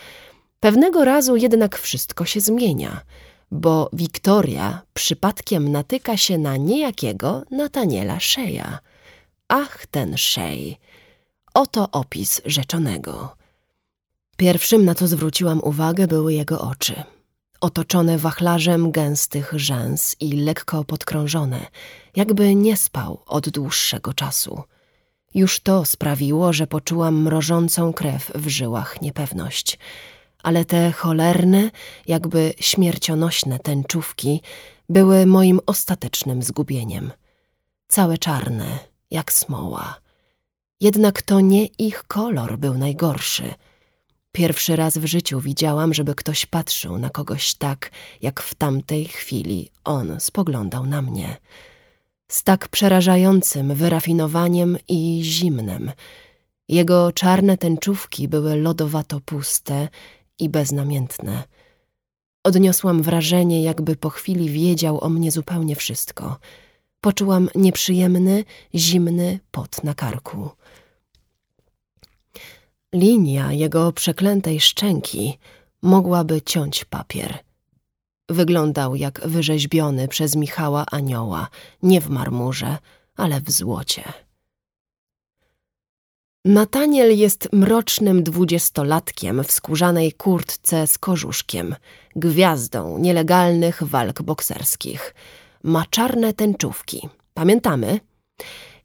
Pewnego razu jednak wszystko się zmienia, bo Wiktoria przypadkiem natyka się na niejakiego Nataniela Sheya. Ach, ten Shey! Oto opis rzeczonego. Pierwszym, na co zwróciłam uwagę, były jego oczy. Otoczone wachlarzem gęstych rzęs i lekko podkrążone, jakby nie spał od dłuższego czasu. Już to sprawiło, że poczułam mrożącą krew w żyłach niepewność. Ale te cholerne, jakby śmiercionośne tęczówki były moim ostatecznym zgubieniem. Całe czarne, jak smoła. Jednak to nie ich kolor był najgorszy. Pierwszy raz w życiu widziałam, żeby ktoś patrzył na kogoś tak, jak w tamtej chwili on spoglądał na mnie z tak przerażającym wyrafinowaniem i zimnem. Jego czarne tęczówki były lodowato puste i beznamiętne. Odniosłam wrażenie, jakby po chwili wiedział o mnie zupełnie wszystko. Poczułam nieprzyjemny, zimny pot na karku. Linia jego przeklętej szczęki mogłaby ciąć papier. Wyglądał jak wyrzeźbiony przez Michała anioła, nie w marmurze, ale w złocie. Nataniel jest mrocznym dwudziestolatkiem w skórzanej kurtce z kożuszkiem, gwiazdą nielegalnych walk bokserskich. Ma czarne tęczówki. Pamiętamy?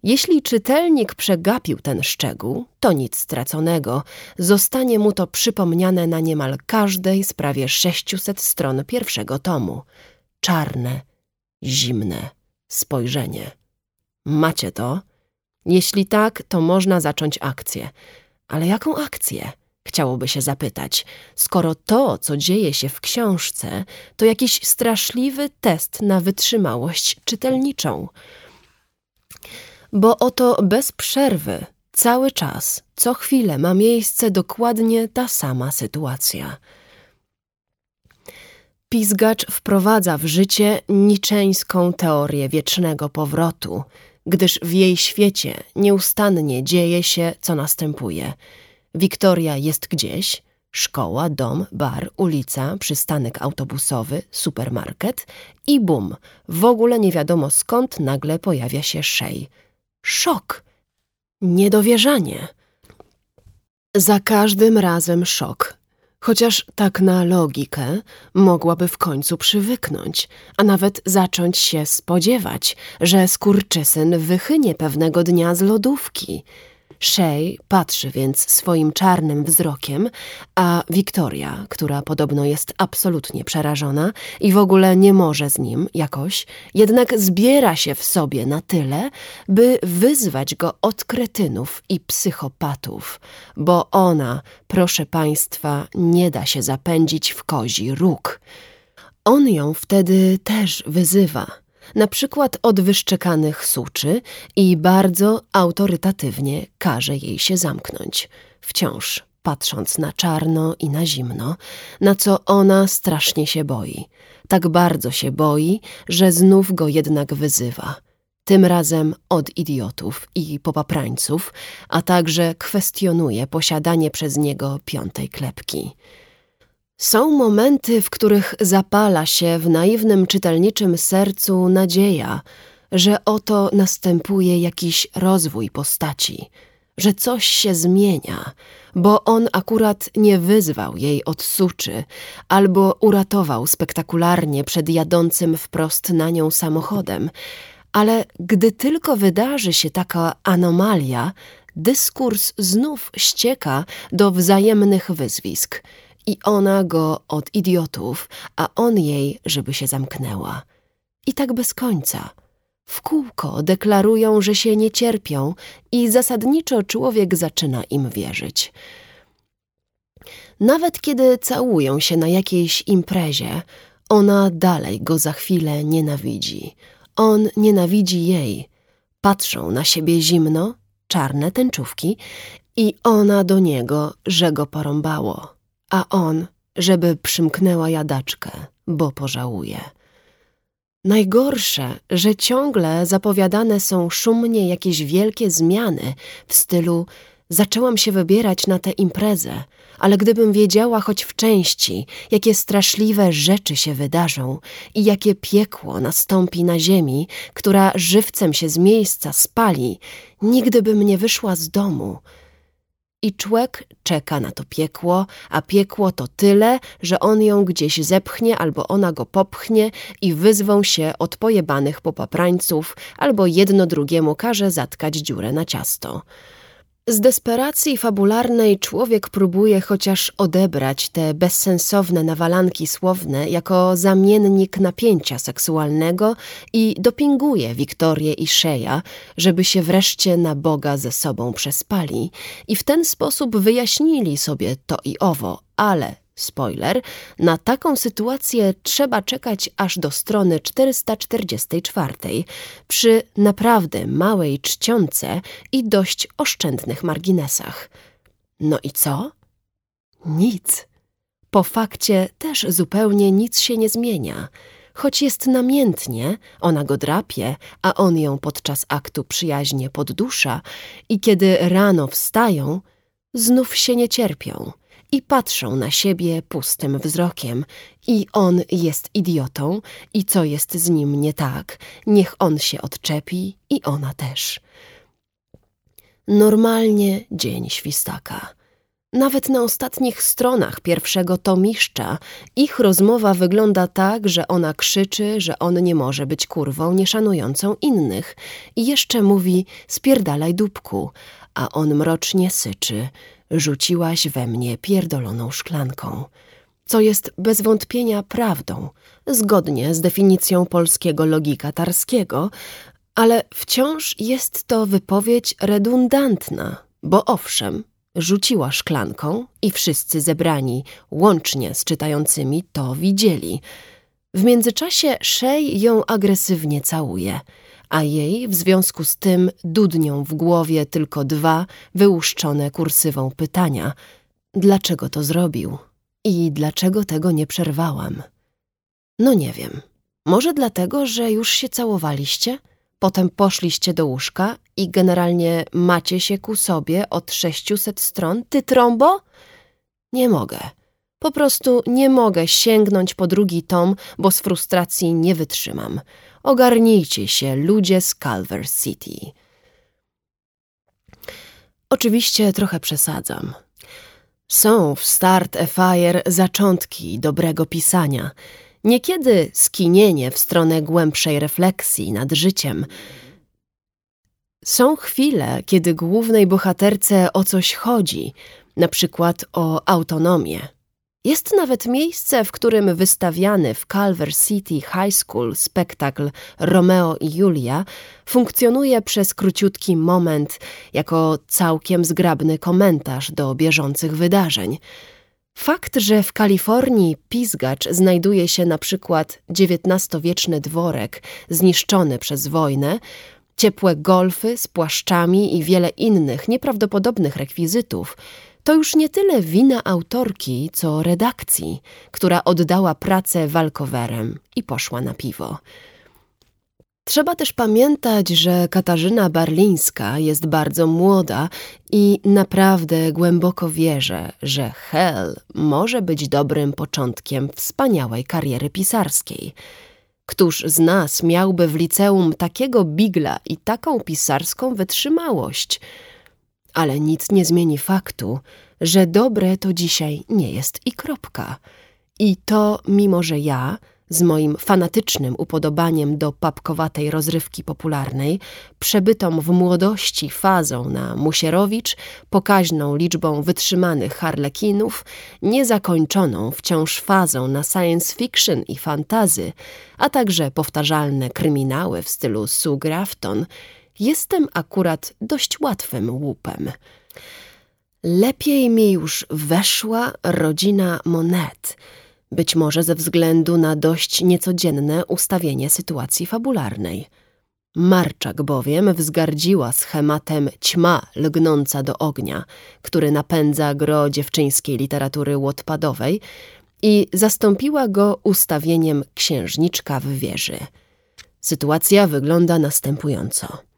Jeśli czytelnik przegapił ten szczegół, to nic straconego. Zostanie mu to przypomniane na niemal każdej z prawie 600 stron pierwszego tomu. Czarne, zimne spojrzenie. Macie to? Jeśli tak, to można zacząć akcję. Ale jaką akcję? Chciałoby się zapytać, skoro to, co dzieje się w książce, to jakiś straszliwy test na wytrzymałość czytelniczą bo oto bez przerwy, cały czas, co chwilę ma miejsce dokładnie ta sama sytuacja. Pizgacz wprowadza w życie niczeńską teorię wiecznego powrotu, gdyż w jej świecie nieustannie dzieje się, co następuje. Wiktoria jest gdzieś, szkoła, dom, bar, ulica, przystanek autobusowy, supermarket i bum, w ogóle nie wiadomo skąd nagle pojawia się szej. Szok! Niedowierzanie! Za każdym razem szok, chociaż tak na logikę mogłaby w końcu przywyknąć, a nawet zacząć się spodziewać, że skurczysyn wychynie pewnego dnia z lodówki – Shay patrzy więc swoim czarnym wzrokiem, a Wiktoria, która podobno jest absolutnie przerażona i w ogóle nie może z nim jakoś, jednak zbiera się w sobie na tyle, by wyzwać go od kretynów i psychopatów, bo ona, proszę państwa, nie da się zapędzić w kozi róg. On ją wtedy też wyzywa – na przykład od wyszczekanych suczy i bardzo autorytatywnie każe jej się zamknąć, wciąż patrząc na czarno i na zimno, na co ona strasznie się boi. Tak bardzo się boi, że znów go jednak wyzywa. Tym razem od idiotów i popaprańców, a także kwestionuje posiadanie przez niego piątej klepki. Są momenty, w których zapala się w naiwnym czytelniczym sercu nadzieja, że oto następuje jakiś rozwój postaci, że coś się zmienia, bo on akurat nie wyzwał jej od suczy albo uratował spektakularnie przed jadącym wprost na nią samochodem, ale gdy tylko wydarzy się taka anomalia, dyskurs znów ścieka do wzajemnych wyzwisk – i ona go od idiotów, a on jej, żeby się zamknęła. I tak bez końca. W kółko deklarują, że się nie cierpią i zasadniczo człowiek zaczyna im wierzyć. Nawet kiedy całują się na jakiejś imprezie, ona dalej go za chwilę nienawidzi. On nienawidzi jej. Patrzą na siebie zimno, czarne tęczówki i ona do niego, że go porąbało a on, żeby przymknęła jadaczkę, bo pożałuje. Najgorsze, że ciągle zapowiadane są szumnie jakieś wielkie zmiany w stylu zaczęłam się wybierać na tę imprezę, ale gdybym wiedziała choć w części, jakie straszliwe rzeczy się wydarzą i jakie piekło nastąpi na ziemi, która żywcem się z miejsca spali, nigdy bym nie wyszła z domu – i człek czeka na to piekło, a piekło to tyle, że on ją gdzieś zepchnie albo ona go popchnie i wyzwą się od pojebanych popaprańców albo jedno drugiemu każe zatkać dziurę na ciasto. Z desperacji fabularnej człowiek próbuje chociaż odebrać te bezsensowne nawalanki słowne jako zamiennik napięcia seksualnego i dopinguje Wiktorię i Szeja, żeby się wreszcie na Boga ze sobą przespali i w ten sposób wyjaśnili sobie to i owo, ale Spoiler, na taką sytuację trzeba czekać aż do strony 444 przy naprawdę małej czcionce i dość oszczędnych marginesach. No i co? Nic. Po fakcie też zupełnie nic się nie zmienia. Choć jest namiętnie, ona go drapie, a on ją podczas aktu przyjaźnie poddusza i kiedy rano wstają, znów się nie cierpią i patrzą na siebie pustym wzrokiem. I on jest idiotą, i co jest z nim nie tak, niech on się odczepi i ona też. Normalnie dzień świstaka. Nawet na ostatnich stronach pierwszego tomiszcza ich rozmowa wygląda tak, że ona krzyczy, że on nie może być kurwą nieszanującą innych i jeszcze mówi spierdalaj dupku, a on mrocznie syczy, rzuciłaś we mnie pierdoloną szklanką, co jest bez wątpienia prawdą, zgodnie z definicją polskiego logika tarskiego, ale wciąż jest to wypowiedź redundantna, bo owszem, rzuciła szklanką i wszyscy zebrani, łącznie z czytającymi, to widzieli. W międzyczasie Szej ją agresywnie całuje – a jej w związku z tym dudnią w głowie tylko dwa wyłuszczone kursywą pytania. Dlaczego to zrobił? I dlaczego tego nie przerwałam? No nie wiem. Może dlatego, że już się całowaliście? Potem poszliście do łóżka i generalnie macie się ku sobie od 600 stron? Ty trąbo? Nie mogę. Po prostu nie mogę sięgnąć po drugi tom, bo z frustracji nie wytrzymam. Ogarnijcie się, ludzie z Culver City. Oczywiście trochę przesadzam. Są w Start a Fire zaczątki dobrego pisania. Niekiedy skinienie w stronę głębszej refleksji nad życiem. Są chwile, kiedy głównej bohaterce o coś chodzi, na przykład o autonomię. Jest nawet miejsce, w którym wystawiany w Culver City High School spektakl Romeo i Julia funkcjonuje przez króciutki moment jako całkiem zgrabny komentarz do bieżących wydarzeń. Fakt, że w Kalifornii Pizgacz znajduje się na przykład XIX-wieczny dworek zniszczony przez wojnę, ciepłe golfy z płaszczami i wiele innych nieprawdopodobnych rekwizytów – to już nie tyle wina autorki, co redakcji, która oddała pracę walkowerem i poszła na piwo. Trzeba też pamiętać, że Katarzyna Barlińska jest bardzo młoda i naprawdę głęboko wierzę, że Hell może być dobrym początkiem wspaniałej kariery pisarskiej. Któż z nas miałby w liceum takiego bigla i taką pisarską wytrzymałość – ale nic nie zmieni faktu, że dobre to dzisiaj nie jest i kropka. I to mimo, że ja, z moim fanatycznym upodobaniem do papkowatej rozrywki popularnej, przebytą w młodości fazą na Musierowicz, pokaźną liczbą wytrzymanych harlekinów, niezakończoną wciąż fazą na science fiction i fantazy, a także powtarzalne kryminały w stylu Sue Grafton, jestem akurat dość łatwym łupem. Lepiej mi już weszła rodzina Monet, być może ze względu na dość niecodzienne ustawienie sytuacji fabularnej. Marczak bowiem wzgardziła schematem ćma lgnąca do ognia, który napędza gro dziewczyńskiej literatury łotpadowej i zastąpiła go ustawieniem księżniczka w wieży. Sytuacja wygląda następująco.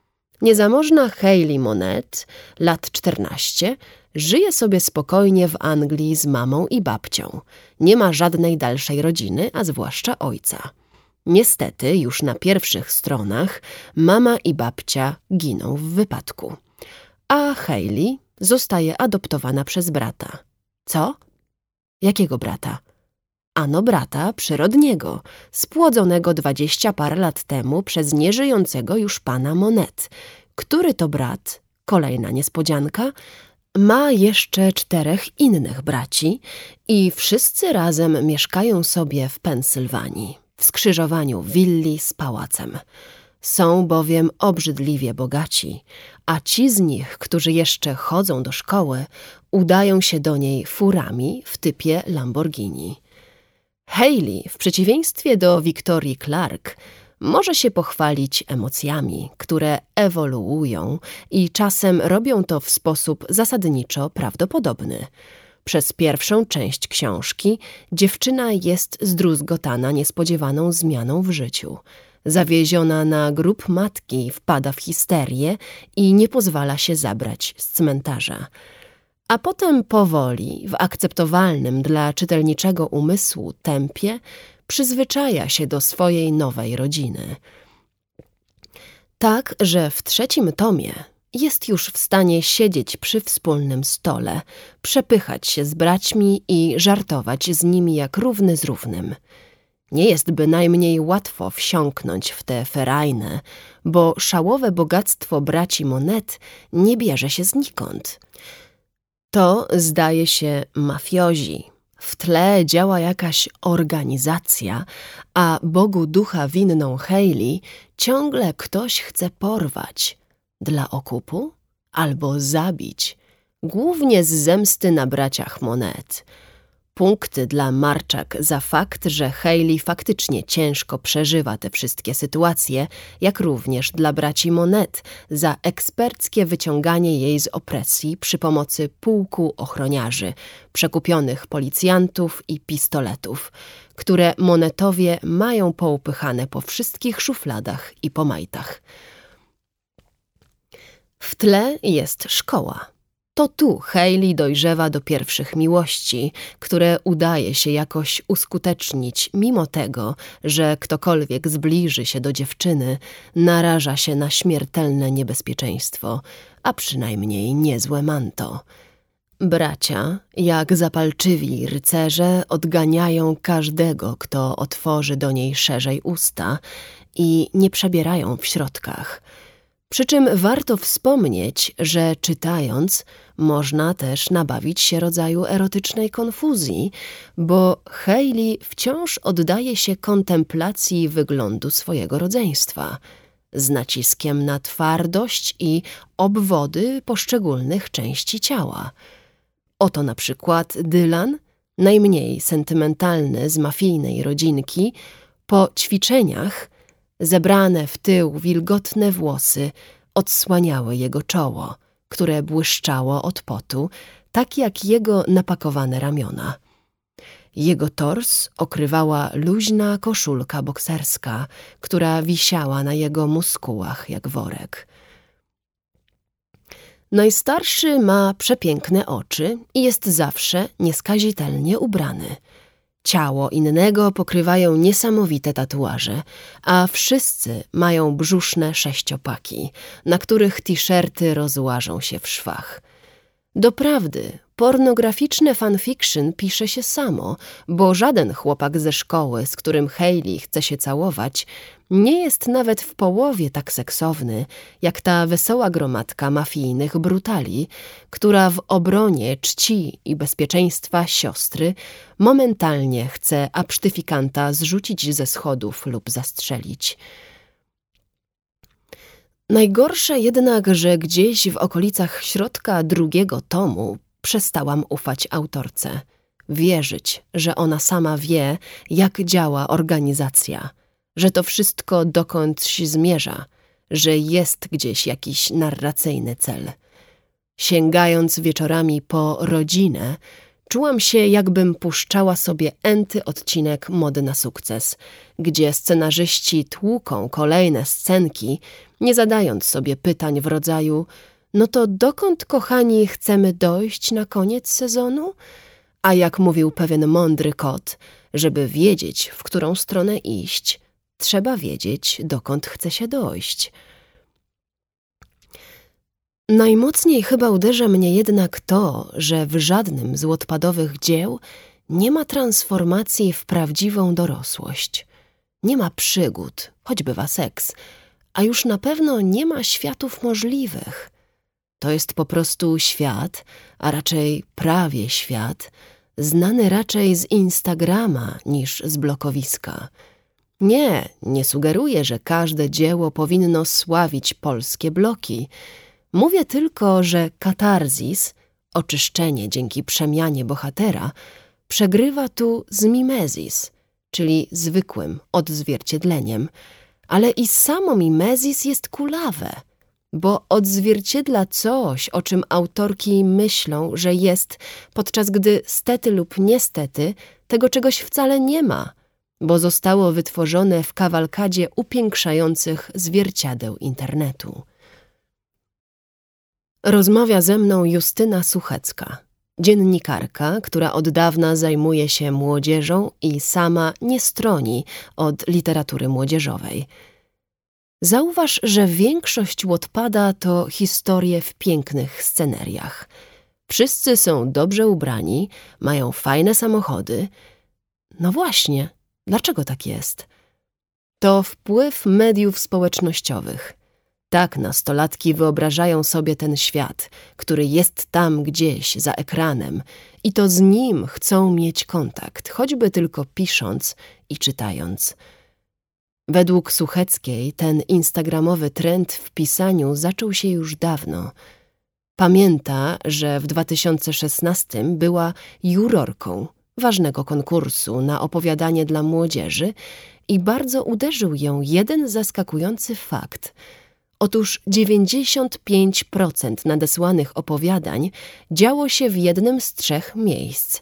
Niezamożna Hayley Monet, lat 14, żyje sobie spokojnie w Anglii z mamą i babcią. Nie ma żadnej dalszej rodziny, a zwłaszcza ojca. Niestety, już na pierwszych stronach mama i babcia giną w wypadku. A Hayley zostaje adoptowana przez brata. Co? Jakiego brata? Ano brata przyrodniego, spłodzonego dwadzieścia parę lat temu przez nieżyjącego już pana Monet, który to brat, kolejna niespodzianka, ma jeszcze czterech innych braci i wszyscy razem mieszkają sobie w Pensylwanii, w skrzyżowaniu willi z pałacem. Są bowiem obrzydliwie bogaci, a ci z nich, którzy jeszcze chodzą do szkoły, udają się do niej furami w typie Lamborghini. Hayley, w przeciwieństwie do Victorii Clark, może się pochwalić emocjami, które ewoluują i czasem robią to w sposób zasadniczo prawdopodobny. Przez pierwszą część książki dziewczyna jest zdruzgotana niespodziewaną zmianą w życiu. Zawieziona na grób matki wpada w histerię i nie pozwala się zabrać z cmentarza a potem powoli, w akceptowalnym dla czytelniczego umysłu tempie, przyzwyczaja się do swojej nowej rodziny. Tak, że w trzecim tomie jest już w stanie siedzieć przy wspólnym stole, przepychać się z braćmi i żartować z nimi jak równy z równym. Nie jest bynajmniej łatwo wsiąknąć w te ferajne, bo szałowe bogactwo braci Monet nie bierze się znikąd – to, zdaje się, mafiozi. W tle działa jakaś organizacja, a Bogu ducha winną Hayley ciągle ktoś chce porwać. Dla okupu? Albo zabić. Głównie z zemsty na braciach Monet. Punkty dla Marczak za fakt, że Hayley faktycznie ciężko przeżywa te wszystkie sytuacje, jak również dla braci Monet za eksperckie wyciąganie jej z opresji przy pomocy pułku ochroniarzy, przekupionych policjantów i pistoletów, które Monetowie mają poupychane po wszystkich szufladach i po majtach. W tle jest szkoła. To tu Hayley dojrzewa do pierwszych miłości, które udaje się jakoś uskutecznić, mimo tego, że ktokolwiek zbliży się do dziewczyny, naraża się na śmiertelne niebezpieczeństwo, a przynajmniej niezłe manto. Bracia, jak zapalczywi rycerze, odganiają każdego, kto otworzy do niej szerzej usta i nie przebierają w środkach – przy czym warto wspomnieć, że czytając można też nabawić się rodzaju erotycznej konfuzji, bo Hayley wciąż oddaje się kontemplacji wyglądu swojego rodzeństwa, z naciskiem na twardość i obwody poszczególnych części ciała. Oto na przykład Dylan, najmniej sentymentalny z mafijnej rodzinki, po ćwiczeniach Zebrane w tył wilgotne włosy odsłaniały jego czoło, które błyszczało od potu, tak jak jego napakowane ramiona. Jego tors okrywała luźna koszulka bokserska, która wisiała na jego muskułach jak worek. Najstarszy ma przepiękne oczy i jest zawsze nieskazitelnie ubrany – Ciało innego pokrywają niesamowite tatuaże, a wszyscy mają brzuszne sześciopaki, na których t-shirty rozłażą się w szwach. Doprawdy, pornograficzne fanfiction pisze się samo, bo żaden chłopak ze szkoły, z którym Hayley chce się całować, nie jest nawet w połowie tak seksowny, jak ta wesoła gromadka mafijnych brutali, która w obronie czci i bezpieczeństwa siostry momentalnie chce absztyfikanta zrzucić ze schodów lub zastrzelić. Najgorsze jednak, że gdzieś w okolicach środka drugiego tomu przestałam ufać autorce. Wierzyć, że ona sama wie, jak działa organizacja, że to wszystko dokądś zmierza, że jest gdzieś jakiś narracyjny cel. Sięgając wieczorami po rodzinę, czułam się, jakbym puszczała sobie enty odcinek Mody na sukces, gdzie scenarzyści tłuką kolejne scenki, nie zadając sobie pytań w rodzaju no to dokąd, kochani, chcemy dojść na koniec sezonu? A jak mówił pewien mądry kot, żeby wiedzieć, w którą stronę iść, trzeba wiedzieć, dokąd chce się dojść. Najmocniej chyba uderza mnie jednak to, że w żadnym z łotpadowych dzieł nie ma transformacji w prawdziwą dorosłość. Nie ma przygód, choćby seks, a już na pewno nie ma światów możliwych. To jest po prostu świat, a raczej prawie świat, znany raczej z Instagrama niż z blokowiska. Nie, nie sugeruję, że każde dzieło powinno sławić polskie bloki. Mówię tylko, że katarzis, oczyszczenie dzięki przemianie bohatera, przegrywa tu z mimezis, czyli zwykłym odzwierciedleniem, ale i samo mimezis jest kulawe – bo odzwierciedla coś, o czym autorki myślą, że jest, podczas gdy stety lub niestety tego czegoś wcale nie ma, bo zostało wytworzone w kawalkadzie upiększających zwierciadeł internetu. Rozmawia ze mną Justyna Suchecka, dziennikarka, która od dawna zajmuje się młodzieżą i sama nie stroni od literatury młodzieżowej – Zauważ, że większość Łotpada to historie w pięknych sceneriach. Wszyscy są dobrze ubrani, mają fajne samochody. No właśnie, dlaczego tak jest? To wpływ mediów społecznościowych. Tak nastolatki wyobrażają sobie ten świat, który jest tam gdzieś za ekranem i to z nim chcą mieć kontakt, choćby tylko pisząc i czytając – Według Sucheckiej ten instagramowy trend w pisaniu zaczął się już dawno. Pamięta, że w 2016 była jurorką ważnego konkursu na opowiadanie dla młodzieży i bardzo uderzył ją jeden zaskakujący fakt. Otóż 95% nadesłanych opowiadań działo się w jednym z trzech miejsc.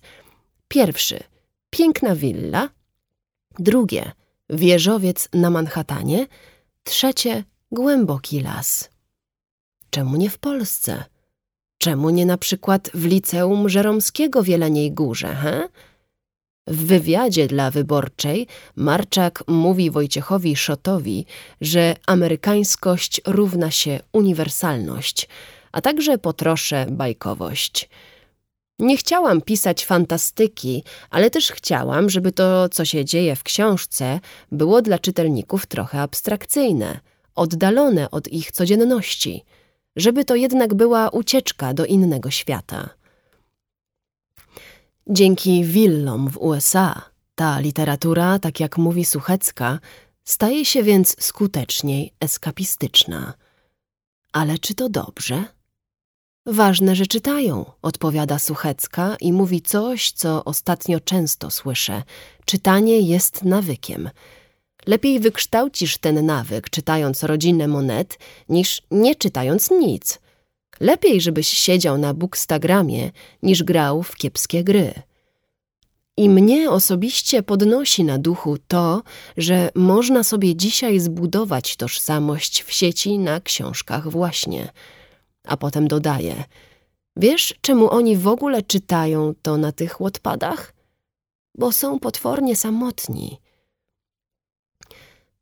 Pierwszy piękna willa, drugie wieżowiec na Manhattanie, trzecie głęboki las. Czemu nie w Polsce? Czemu nie na przykład w liceum Żeromskiego w Jeleniej Górze, he? W wywiadzie dla Wyborczej Marczak mówi Wojciechowi Szotowi, że amerykańskość równa się uniwersalność, a także po trosze bajkowość. Nie chciałam pisać fantastyki, ale też chciałam, żeby to, co się dzieje w książce, było dla czytelników trochę abstrakcyjne, oddalone od ich codzienności – żeby to jednak była ucieczka do innego świata. Dzięki willom w USA ta literatura, tak jak mówi Suchecka, staje się więc skuteczniej eskapistyczna. Ale czy to dobrze? Ważne, że czytają, odpowiada Suchecka i mówi coś, co ostatnio często słyszę. Czytanie jest nawykiem – Lepiej wykształcisz ten nawyk, czytając rodzinę monet, niż nie czytając nic. Lepiej, żebyś siedział na bookstagramie, niż grał w kiepskie gry. I mnie osobiście podnosi na duchu to, że można sobie dzisiaj zbudować tożsamość w sieci na książkach właśnie. A potem dodaje, wiesz czemu oni w ogóle czytają to na tych łotpadach? Bo są potwornie samotni.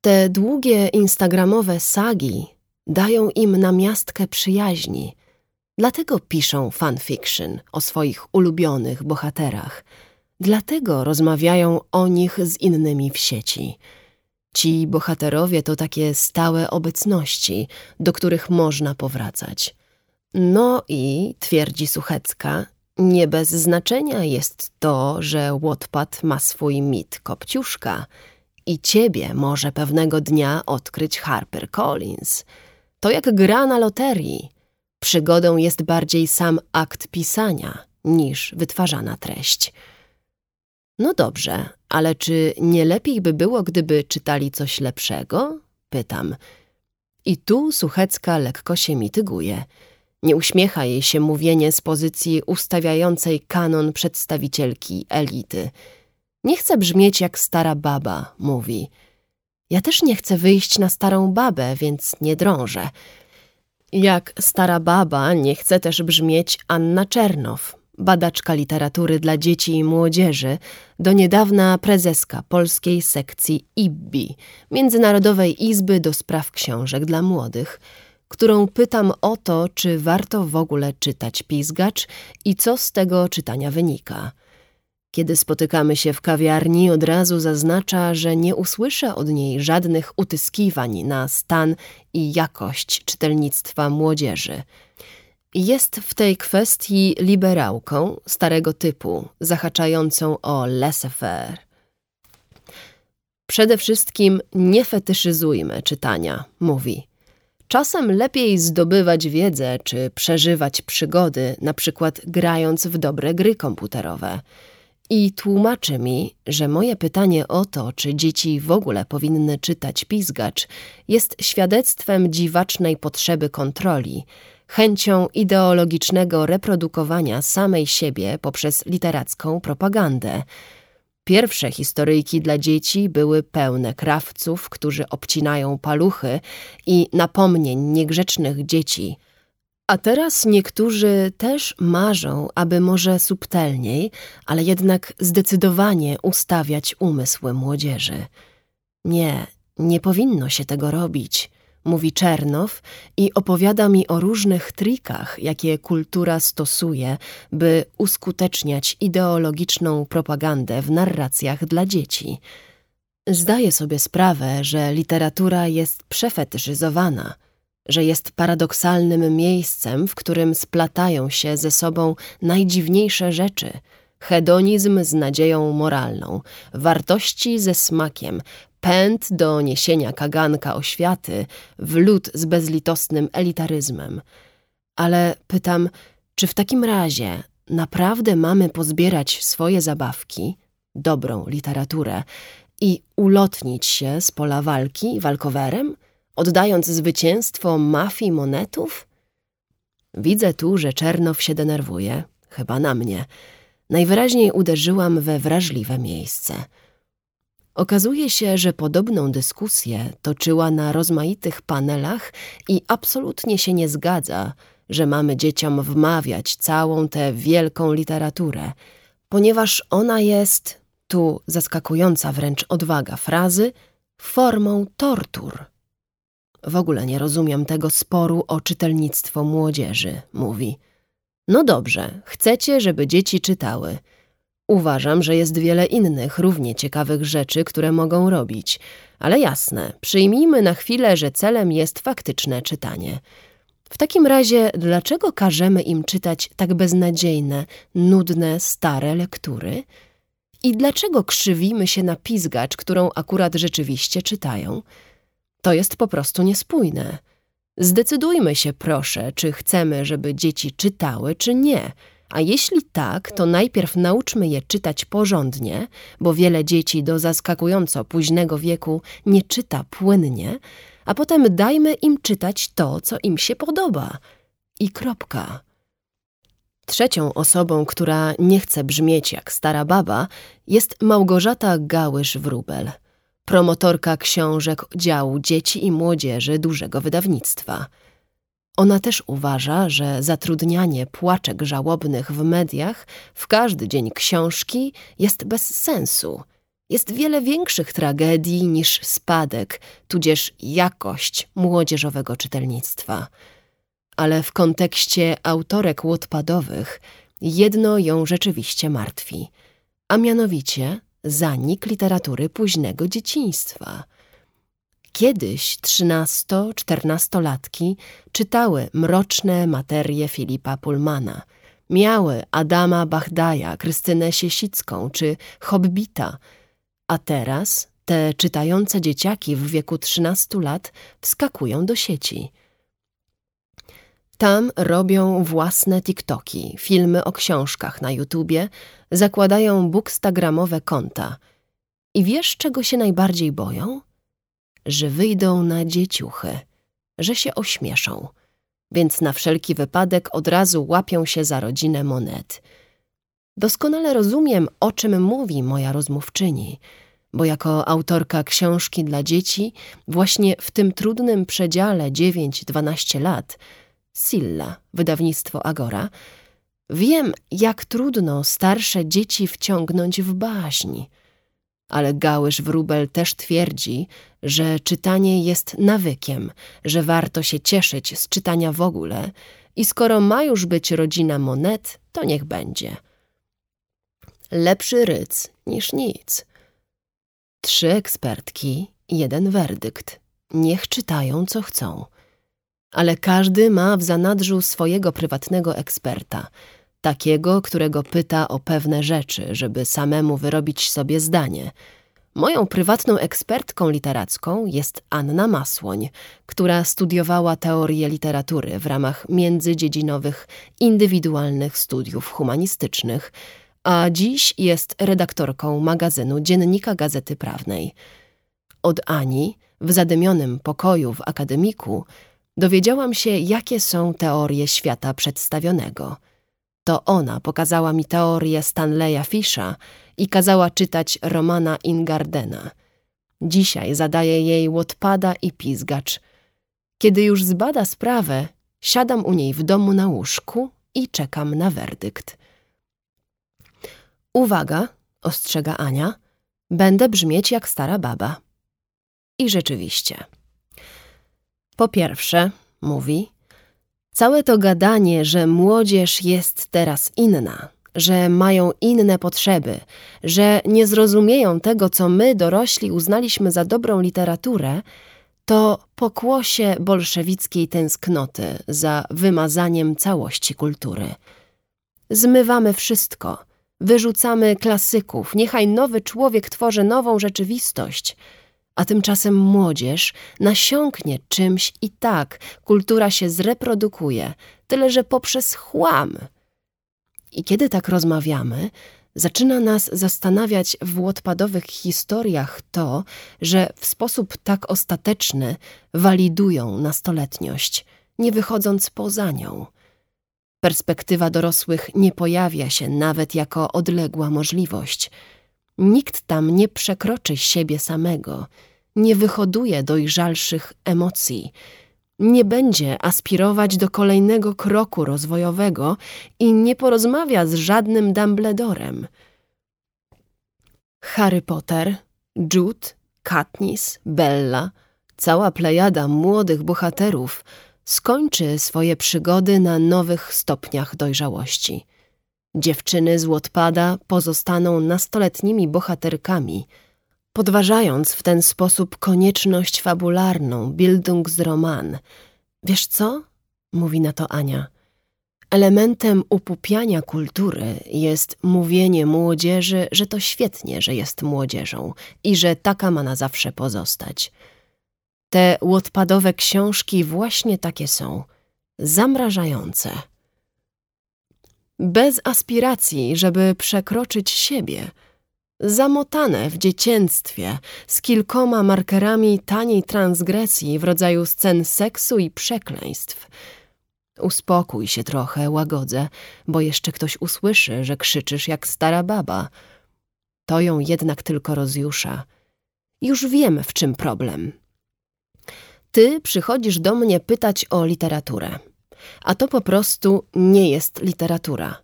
Te długie instagramowe sagi dają im namiastkę przyjaźni. Dlatego piszą fanfiction o swoich ulubionych bohaterach. Dlatego rozmawiają o nich z innymi w sieci. Ci bohaterowie to takie stałe obecności, do których można powracać. No i, twierdzi Suchecka, nie bez znaczenia jest to, że Wattpad ma swój mit Kopciuszka – i ciebie może pewnego dnia odkryć Harper Collins. To jak gra na loterii. Przygodą jest bardziej sam akt pisania niż wytwarzana treść. No dobrze, ale czy nie lepiej by było, gdyby czytali coś lepszego? Pytam. I tu Suchecka lekko się mityguje. Nie uśmiecha jej się mówienie z pozycji ustawiającej kanon przedstawicielki elity – nie chcę brzmieć jak stara baba, mówi. Ja też nie chcę wyjść na starą babę, więc nie drążę. Jak stara baba nie chce też brzmieć Anna Czernow, badaczka literatury dla dzieci i młodzieży, do niedawna prezeska polskiej sekcji IBBI, Międzynarodowej Izby do Spraw Książek dla Młodych, którą pytam o to, czy warto w ogóle czytać Pizgacz i co z tego czytania wynika – kiedy spotykamy się w kawiarni, od razu zaznacza, że nie usłyszę od niej żadnych utyskiwań na stan i jakość czytelnictwa młodzieży. Jest w tej kwestii liberałką starego typu, zahaczającą o laissez-faire. Przede wszystkim nie fetyszyzujmy czytania, mówi. Czasem lepiej zdobywać wiedzę czy przeżywać przygody, na przykład grając w dobre gry komputerowe – i tłumaczy mi, że moje pytanie o to, czy dzieci w ogóle powinny czytać pizgacz, jest świadectwem dziwacznej potrzeby kontroli, chęcią ideologicznego reprodukowania samej siebie poprzez literacką propagandę. Pierwsze historyjki dla dzieci były pełne krawców, którzy obcinają paluchy i napomnień niegrzecznych dzieci – a teraz niektórzy też marzą, aby może subtelniej, ale jednak zdecydowanie ustawiać umysły młodzieży. Nie, nie powinno się tego robić, mówi Czernow i opowiada mi o różnych trikach, jakie kultura stosuje, by uskuteczniać ideologiczną propagandę w narracjach dla dzieci. Zdaję sobie sprawę, że literatura jest przefetyszyzowana – że jest paradoksalnym miejscem, w którym splatają się ze sobą najdziwniejsze rzeczy. Hedonizm z nadzieją moralną, wartości ze smakiem, pęd do niesienia kaganka oświaty w lód z bezlitosnym elitaryzmem. Ale pytam, czy w takim razie naprawdę mamy pozbierać swoje zabawki, dobrą literaturę i ulotnić się z pola walki walkowerem, oddając zwycięstwo mafii monetów? Widzę tu, że Czernow się denerwuje, chyba na mnie. Najwyraźniej uderzyłam we wrażliwe miejsce. Okazuje się, że podobną dyskusję toczyła na rozmaitych panelach i absolutnie się nie zgadza, że mamy dzieciom wmawiać całą tę wielką literaturę, ponieważ ona jest, tu zaskakująca wręcz odwaga frazy, formą tortur. W ogóle nie rozumiem tego sporu o czytelnictwo młodzieży, mówi. No dobrze, chcecie, żeby dzieci czytały. Uważam, że jest wiele innych, równie ciekawych rzeczy, które mogą robić. Ale jasne, przyjmijmy na chwilę, że celem jest faktyczne czytanie. W takim razie, dlaczego każemy im czytać tak beznadziejne, nudne, stare lektury? I dlaczego krzywimy się na pizgacz, którą akurat rzeczywiście czytają? To jest po prostu niespójne. Zdecydujmy się, proszę, czy chcemy, żeby dzieci czytały, czy nie. A jeśli tak, to najpierw nauczmy je czytać porządnie, bo wiele dzieci do zaskakująco późnego wieku nie czyta płynnie, a potem dajmy im czytać to, co im się podoba. I kropka. Trzecią osobą, która nie chce brzmieć jak stara baba, jest Małgorzata Gałysz-Wróbel promotorka książek działu dzieci i młodzieży dużego wydawnictwa. Ona też uważa, że zatrudnianie płaczek żałobnych w mediach w każdy dzień książki jest bez sensu. Jest wiele większych tragedii niż spadek, tudzież jakość młodzieżowego czytelnictwa. Ale w kontekście autorek łotpadowych jedno ją rzeczywiście martwi, a mianowicie zanik literatury późnego dzieciństwa. Kiedyś trzynasto-czternastolatki czytały mroczne materie Filipa Pullmana, miały Adama Bachdaja, Krystynę Siesicką czy Hobbita, a teraz te czytające dzieciaki w wieku 13 lat wskakują do sieci – tam robią własne TikToki, filmy o książkach na YouTubie, zakładają bookstagramowe konta. I wiesz, czego się najbardziej boją? Że wyjdą na dzieciuchy, że się ośmieszą. Więc na wszelki wypadek od razu łapią się za rodzinę monet. Doskonale rozumiem, o czym mówi moja rozmówczyni, bo jako autorka książki dla dzieci, właśnie w tym trudnym przedziale 9-12 lat – Silla, wydawnictwo Agora, wiem, jak trudno starsze dzieci wciągnąć w baśń. Ale Gałysz Wróbel też twierdzi, że czytanie jest nawykiem, że warto się cieszyć z czytania w ogóle i skoro ma już być rodzina monet, to niech będzie. Lepszy ryc niż nic. Trzy ekspertki, jeden werdykt. Niech czytają, co chcą ale każdy ma w zanadrzu swojego prywatnego eksperta, takiego, którego pyta o pewne rzeczy, żeby samemu wyrobić sobie zdanie. Moją prywatną ekspertką literacką jest Anna Masłoń, która studiowała teorię literatury w ramach międzydziedzinowych, indywidualnych studiów humanistycznych, a dziś jest redaktorką magazynu Dziennika Gazety Prawnej. Od Ani w zadymionym pokoju w akademiku dowiedziałam się, jakie są teorie świata przedstawionego. To ona pokazała mi teorię Stanleya Fisha i kazała czytać Romana Ingardena. Dzisiaj zadaję jej łotpada i pizgacz. Kiedy już zbada sprawę, siadam u niej w domu na łóżku i czekam na werdykt. Uwaga, ostrzega Ania, będę brzmieć jak stara baba. I rzeczywiście. Po pierwsze, mówi, całe to gadanie, że młodzież jest teraz inna, że mają inne potrzeby, że nie zrozumieją tego, co my, dorośli, uznaliśmy za dobrą literaturę, to pokłosie bolszewickiej tęsknoty za wymazaniem całości kultury. Zmywamy wszystko, wyrzucamy klasyków, niechaj nowy człowiek tworzy nową rzeczywistość – a tymczasem młodzież nasiąknie czymś i tak kultura się zreprodukuje, tyle że poprzez chłam. I kiedy tak rozmawiamy, zaczyna nas zastanawiać w łotpadowych historiach to, że w sposób tak ostateczny walidują nastoletniość, nie wychodząc poza nią. Perspektywa dorosłych nie pojawia się nawet jako odległa możliwość. Nikt tam nie przekroczy siebie samego, nie wyhoduje dojrzalszych emocji, nie będzie aspirować do kolejnego kroku rozwojowego i nie porozmawia z żadnym Dumbledorem. Harry Potter, Jude, Katniss, Bella, cała plejada młodych bohaterów skończy swoje przygody na nowych stopniach dojrzałości. Dziewczyny z Łotpada pozostaną nastoletnimi bohaterkami, podważając w ten sposób konieczność fabularną Bildungsroman. Wiesz co? mówi na to Ania. Elementem upupiania kultury jest mówienie młodzieży, że to świetnie, że jest młodzieżą i że taka ma na zawsze pozostać. Te łotpadowe książki właśnie takie są, zamrażające. Bez aspiracji, żeby przekroczyć siebie, zamotane w dziecięctwie, z kilkoma markerami taniej transgresji w rodzaju scen seksu i przekleństw. Uspokój się trochę, łagodzę, bo jeszcze ktoś usłyszy, że krzyczysz jak stara baba. To ją jednak tylko rozjusza. Już wiem, w czym problem. Ty przychodzisz do mnie pytać o literaturę. A to po prostu nie jest literatura.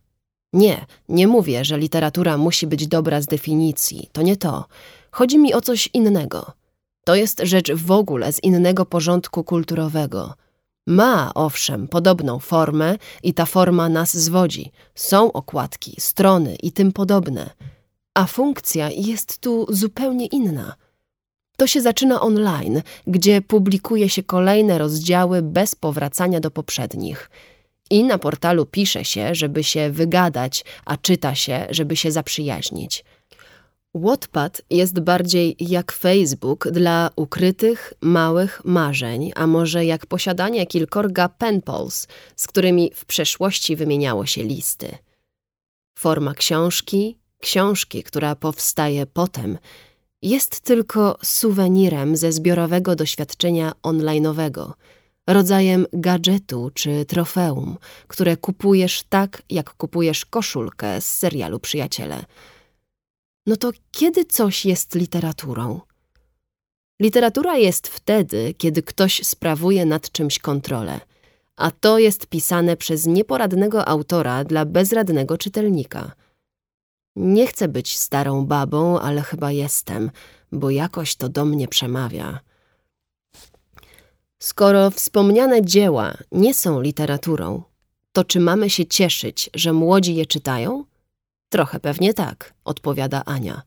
Nie, nie mówię, że literatura musi być dobra z definicji. To nie to. Chodzi mi o coś innego. To jest rzecz w ogóle z innego porządku kulturowego. Ma, owszem, podobną formę i ta forma nas zwodzi. Są okładki, strony i tym podobne. A funkcja jest tu zupełnie inna – to się zaczyna online, gdzie publikuje się kolejne rozdziały bez powracania do poprzednich. I na portalu pisze się, żeby się wygadać, a czyta się, żeby się zaprzyjaźnić. Wattpad jest bardziej jak Facebook dla ukrytych, małych marzeń, a może jak posiadanie kilkorga penpals, z którymi w przeszłości wymieniało się listy. Forma książki, książki, która powstaje potem, jest tylko suwenirem ze zbiorowego doświadczenia online'owego, rodzajem gadżetu czy trofeum, które kupujesz tak, jak kupujesz koszulkę z serialu Przyjaciele. No to kiedy coś jest literaturą? Literatura jest wtedy, kiedy ktoś sprawuje nad czymś kontrolę, a to jest pisane przez nieporadnego autora dla bezradnego czytelnika – nie chcę być starą babą, ale chyba jestem, bo jakoś to do mnie przemawia. Skoro wspomniane dzieła nie są literaturą, to czy mamy się cieszyć, że młodzi je czytają? Trochę pewnie tak, odpowiada Ania.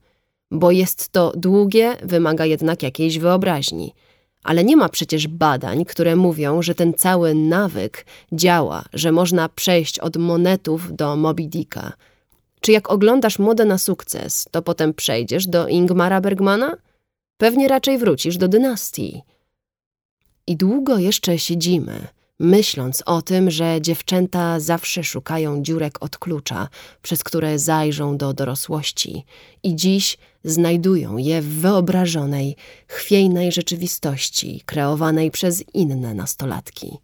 Bo jest to długie, wymaga jednak jakiejś wyobraźni. Ale nie ma przecież badań, które mówią, że ten cały nawyk działa, że można przejść od monetów do Moby Dicka – czy jak oglądasz modę na sukces, to potem przejdziesz do Ingmara Bergmana? Pewnie raczej wrócisz do dynastii. I długo jeszcze siedzimy, myśląc o tym, że dziewczęta zawsze szukają dziurek od klucza, przez które zajrzą do dorosłości i dziś znajdują je w wyobrażonej, chwiejnej rzeczywistości kreowanej przez inne nastolatki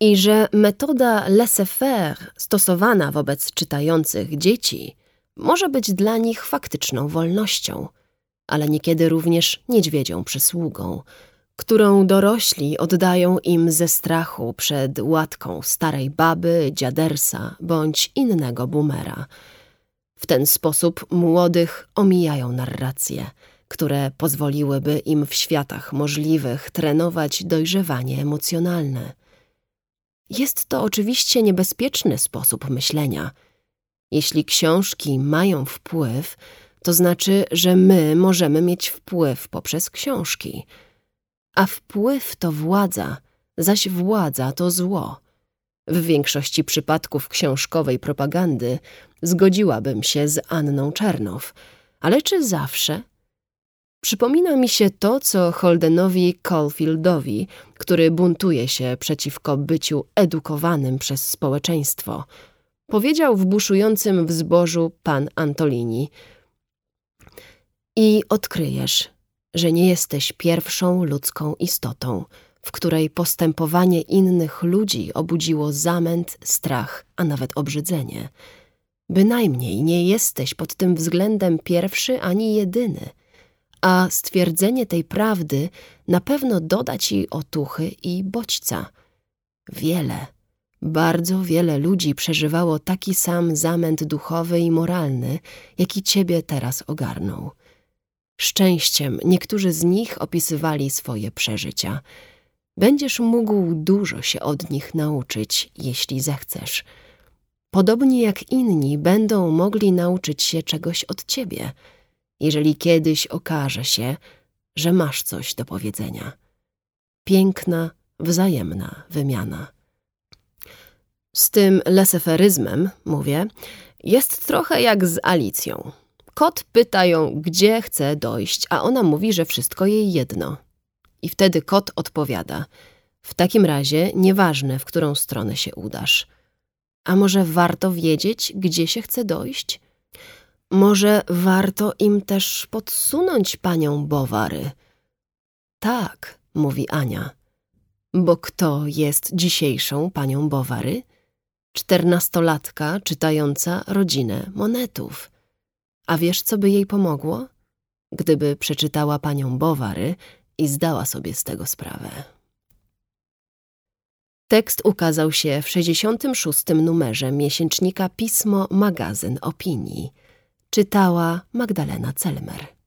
i że metoda laissez-faire stosowana wobec czytających dzieci może być dla nich faktyczną wolnością, ale niekiedy również niedźwiedzią przysługą, którą dorośli oddają im ze strachu przed łatką starej baby, dziadersa bądź innego boomera. W ten sposób młodych omijają narracje, które pozwoliłyby im w światach możliwych trenować dojrzewanie emocjonalne. Jest to oczywiście niebezpieczny sposób myślenia. Jeśli książki mają wpływ, to znaczy, że my możemy mieć wpływ poprzez książki. A wpływ to władza, zaś władza to zło. W większości przypadków książkowej propagandy zgodziłabym się z Anną Czernow, ale czy zawsze? Przypomina mi się to, co Holdenowi Caulfieldowi, który buntuje się przeciwko byciu edukowanym przez społeczeństwo. powiedział w buszującym w zbożu pan Antolini. I odkryjesz, że nie jesteś pierwszą ludzką istotą, w której postępowanie innych ludzi obudziło zamęt, strach, a nawet obrzydzenie. Bynajmniej nie jesteś pod tym względem pierwszy ani jedyny, a stwierdzenie tej prawdy na pewno doda ci otuchy i bodźca. Wiele, bardzo wiele ludzi przeżywało taki sam zamęt duchowy i moralny, jaki ciebie teraz ogarnął. Szczęściem niektórzy z nich opisywali swoje przeżycia. Będziesz mógł dużo się od nich nauczyć, jeśli zechcesz. Podobnie jak inni będą mogli nauczyć się czegoś od ciebie, jeżeli kiedyś okaże się, że masz coś do powiedzenia. Piękna, wzajemna wymiana. Z tym leseferyzmem, mówię, jest trochę jak z Alicją. Kot pyta ją, gdzie chce dojść, a ona mówi, że wszystko jej jedno. I wtedy kot odpowiada, w takim razie nieważne, w którą stronę się udasz. A może warto wiedzieć, gdzie się chce dojść? Może warto im też podsunąć panią Bowary? Tak, mówi Ania. Bo kto jest dzisiejszą panią Bowary? Czternastolatka czytająca rodzinę monetów. A wiesz, co by jej pomogło? Gdyby przeczytała panią Bowary i zdała sobie z tego sprawę. Tekst ukazał się w 66. numerze miesięcznika Pismo Magazyn Opinii. Czytała Magdalena Celmer.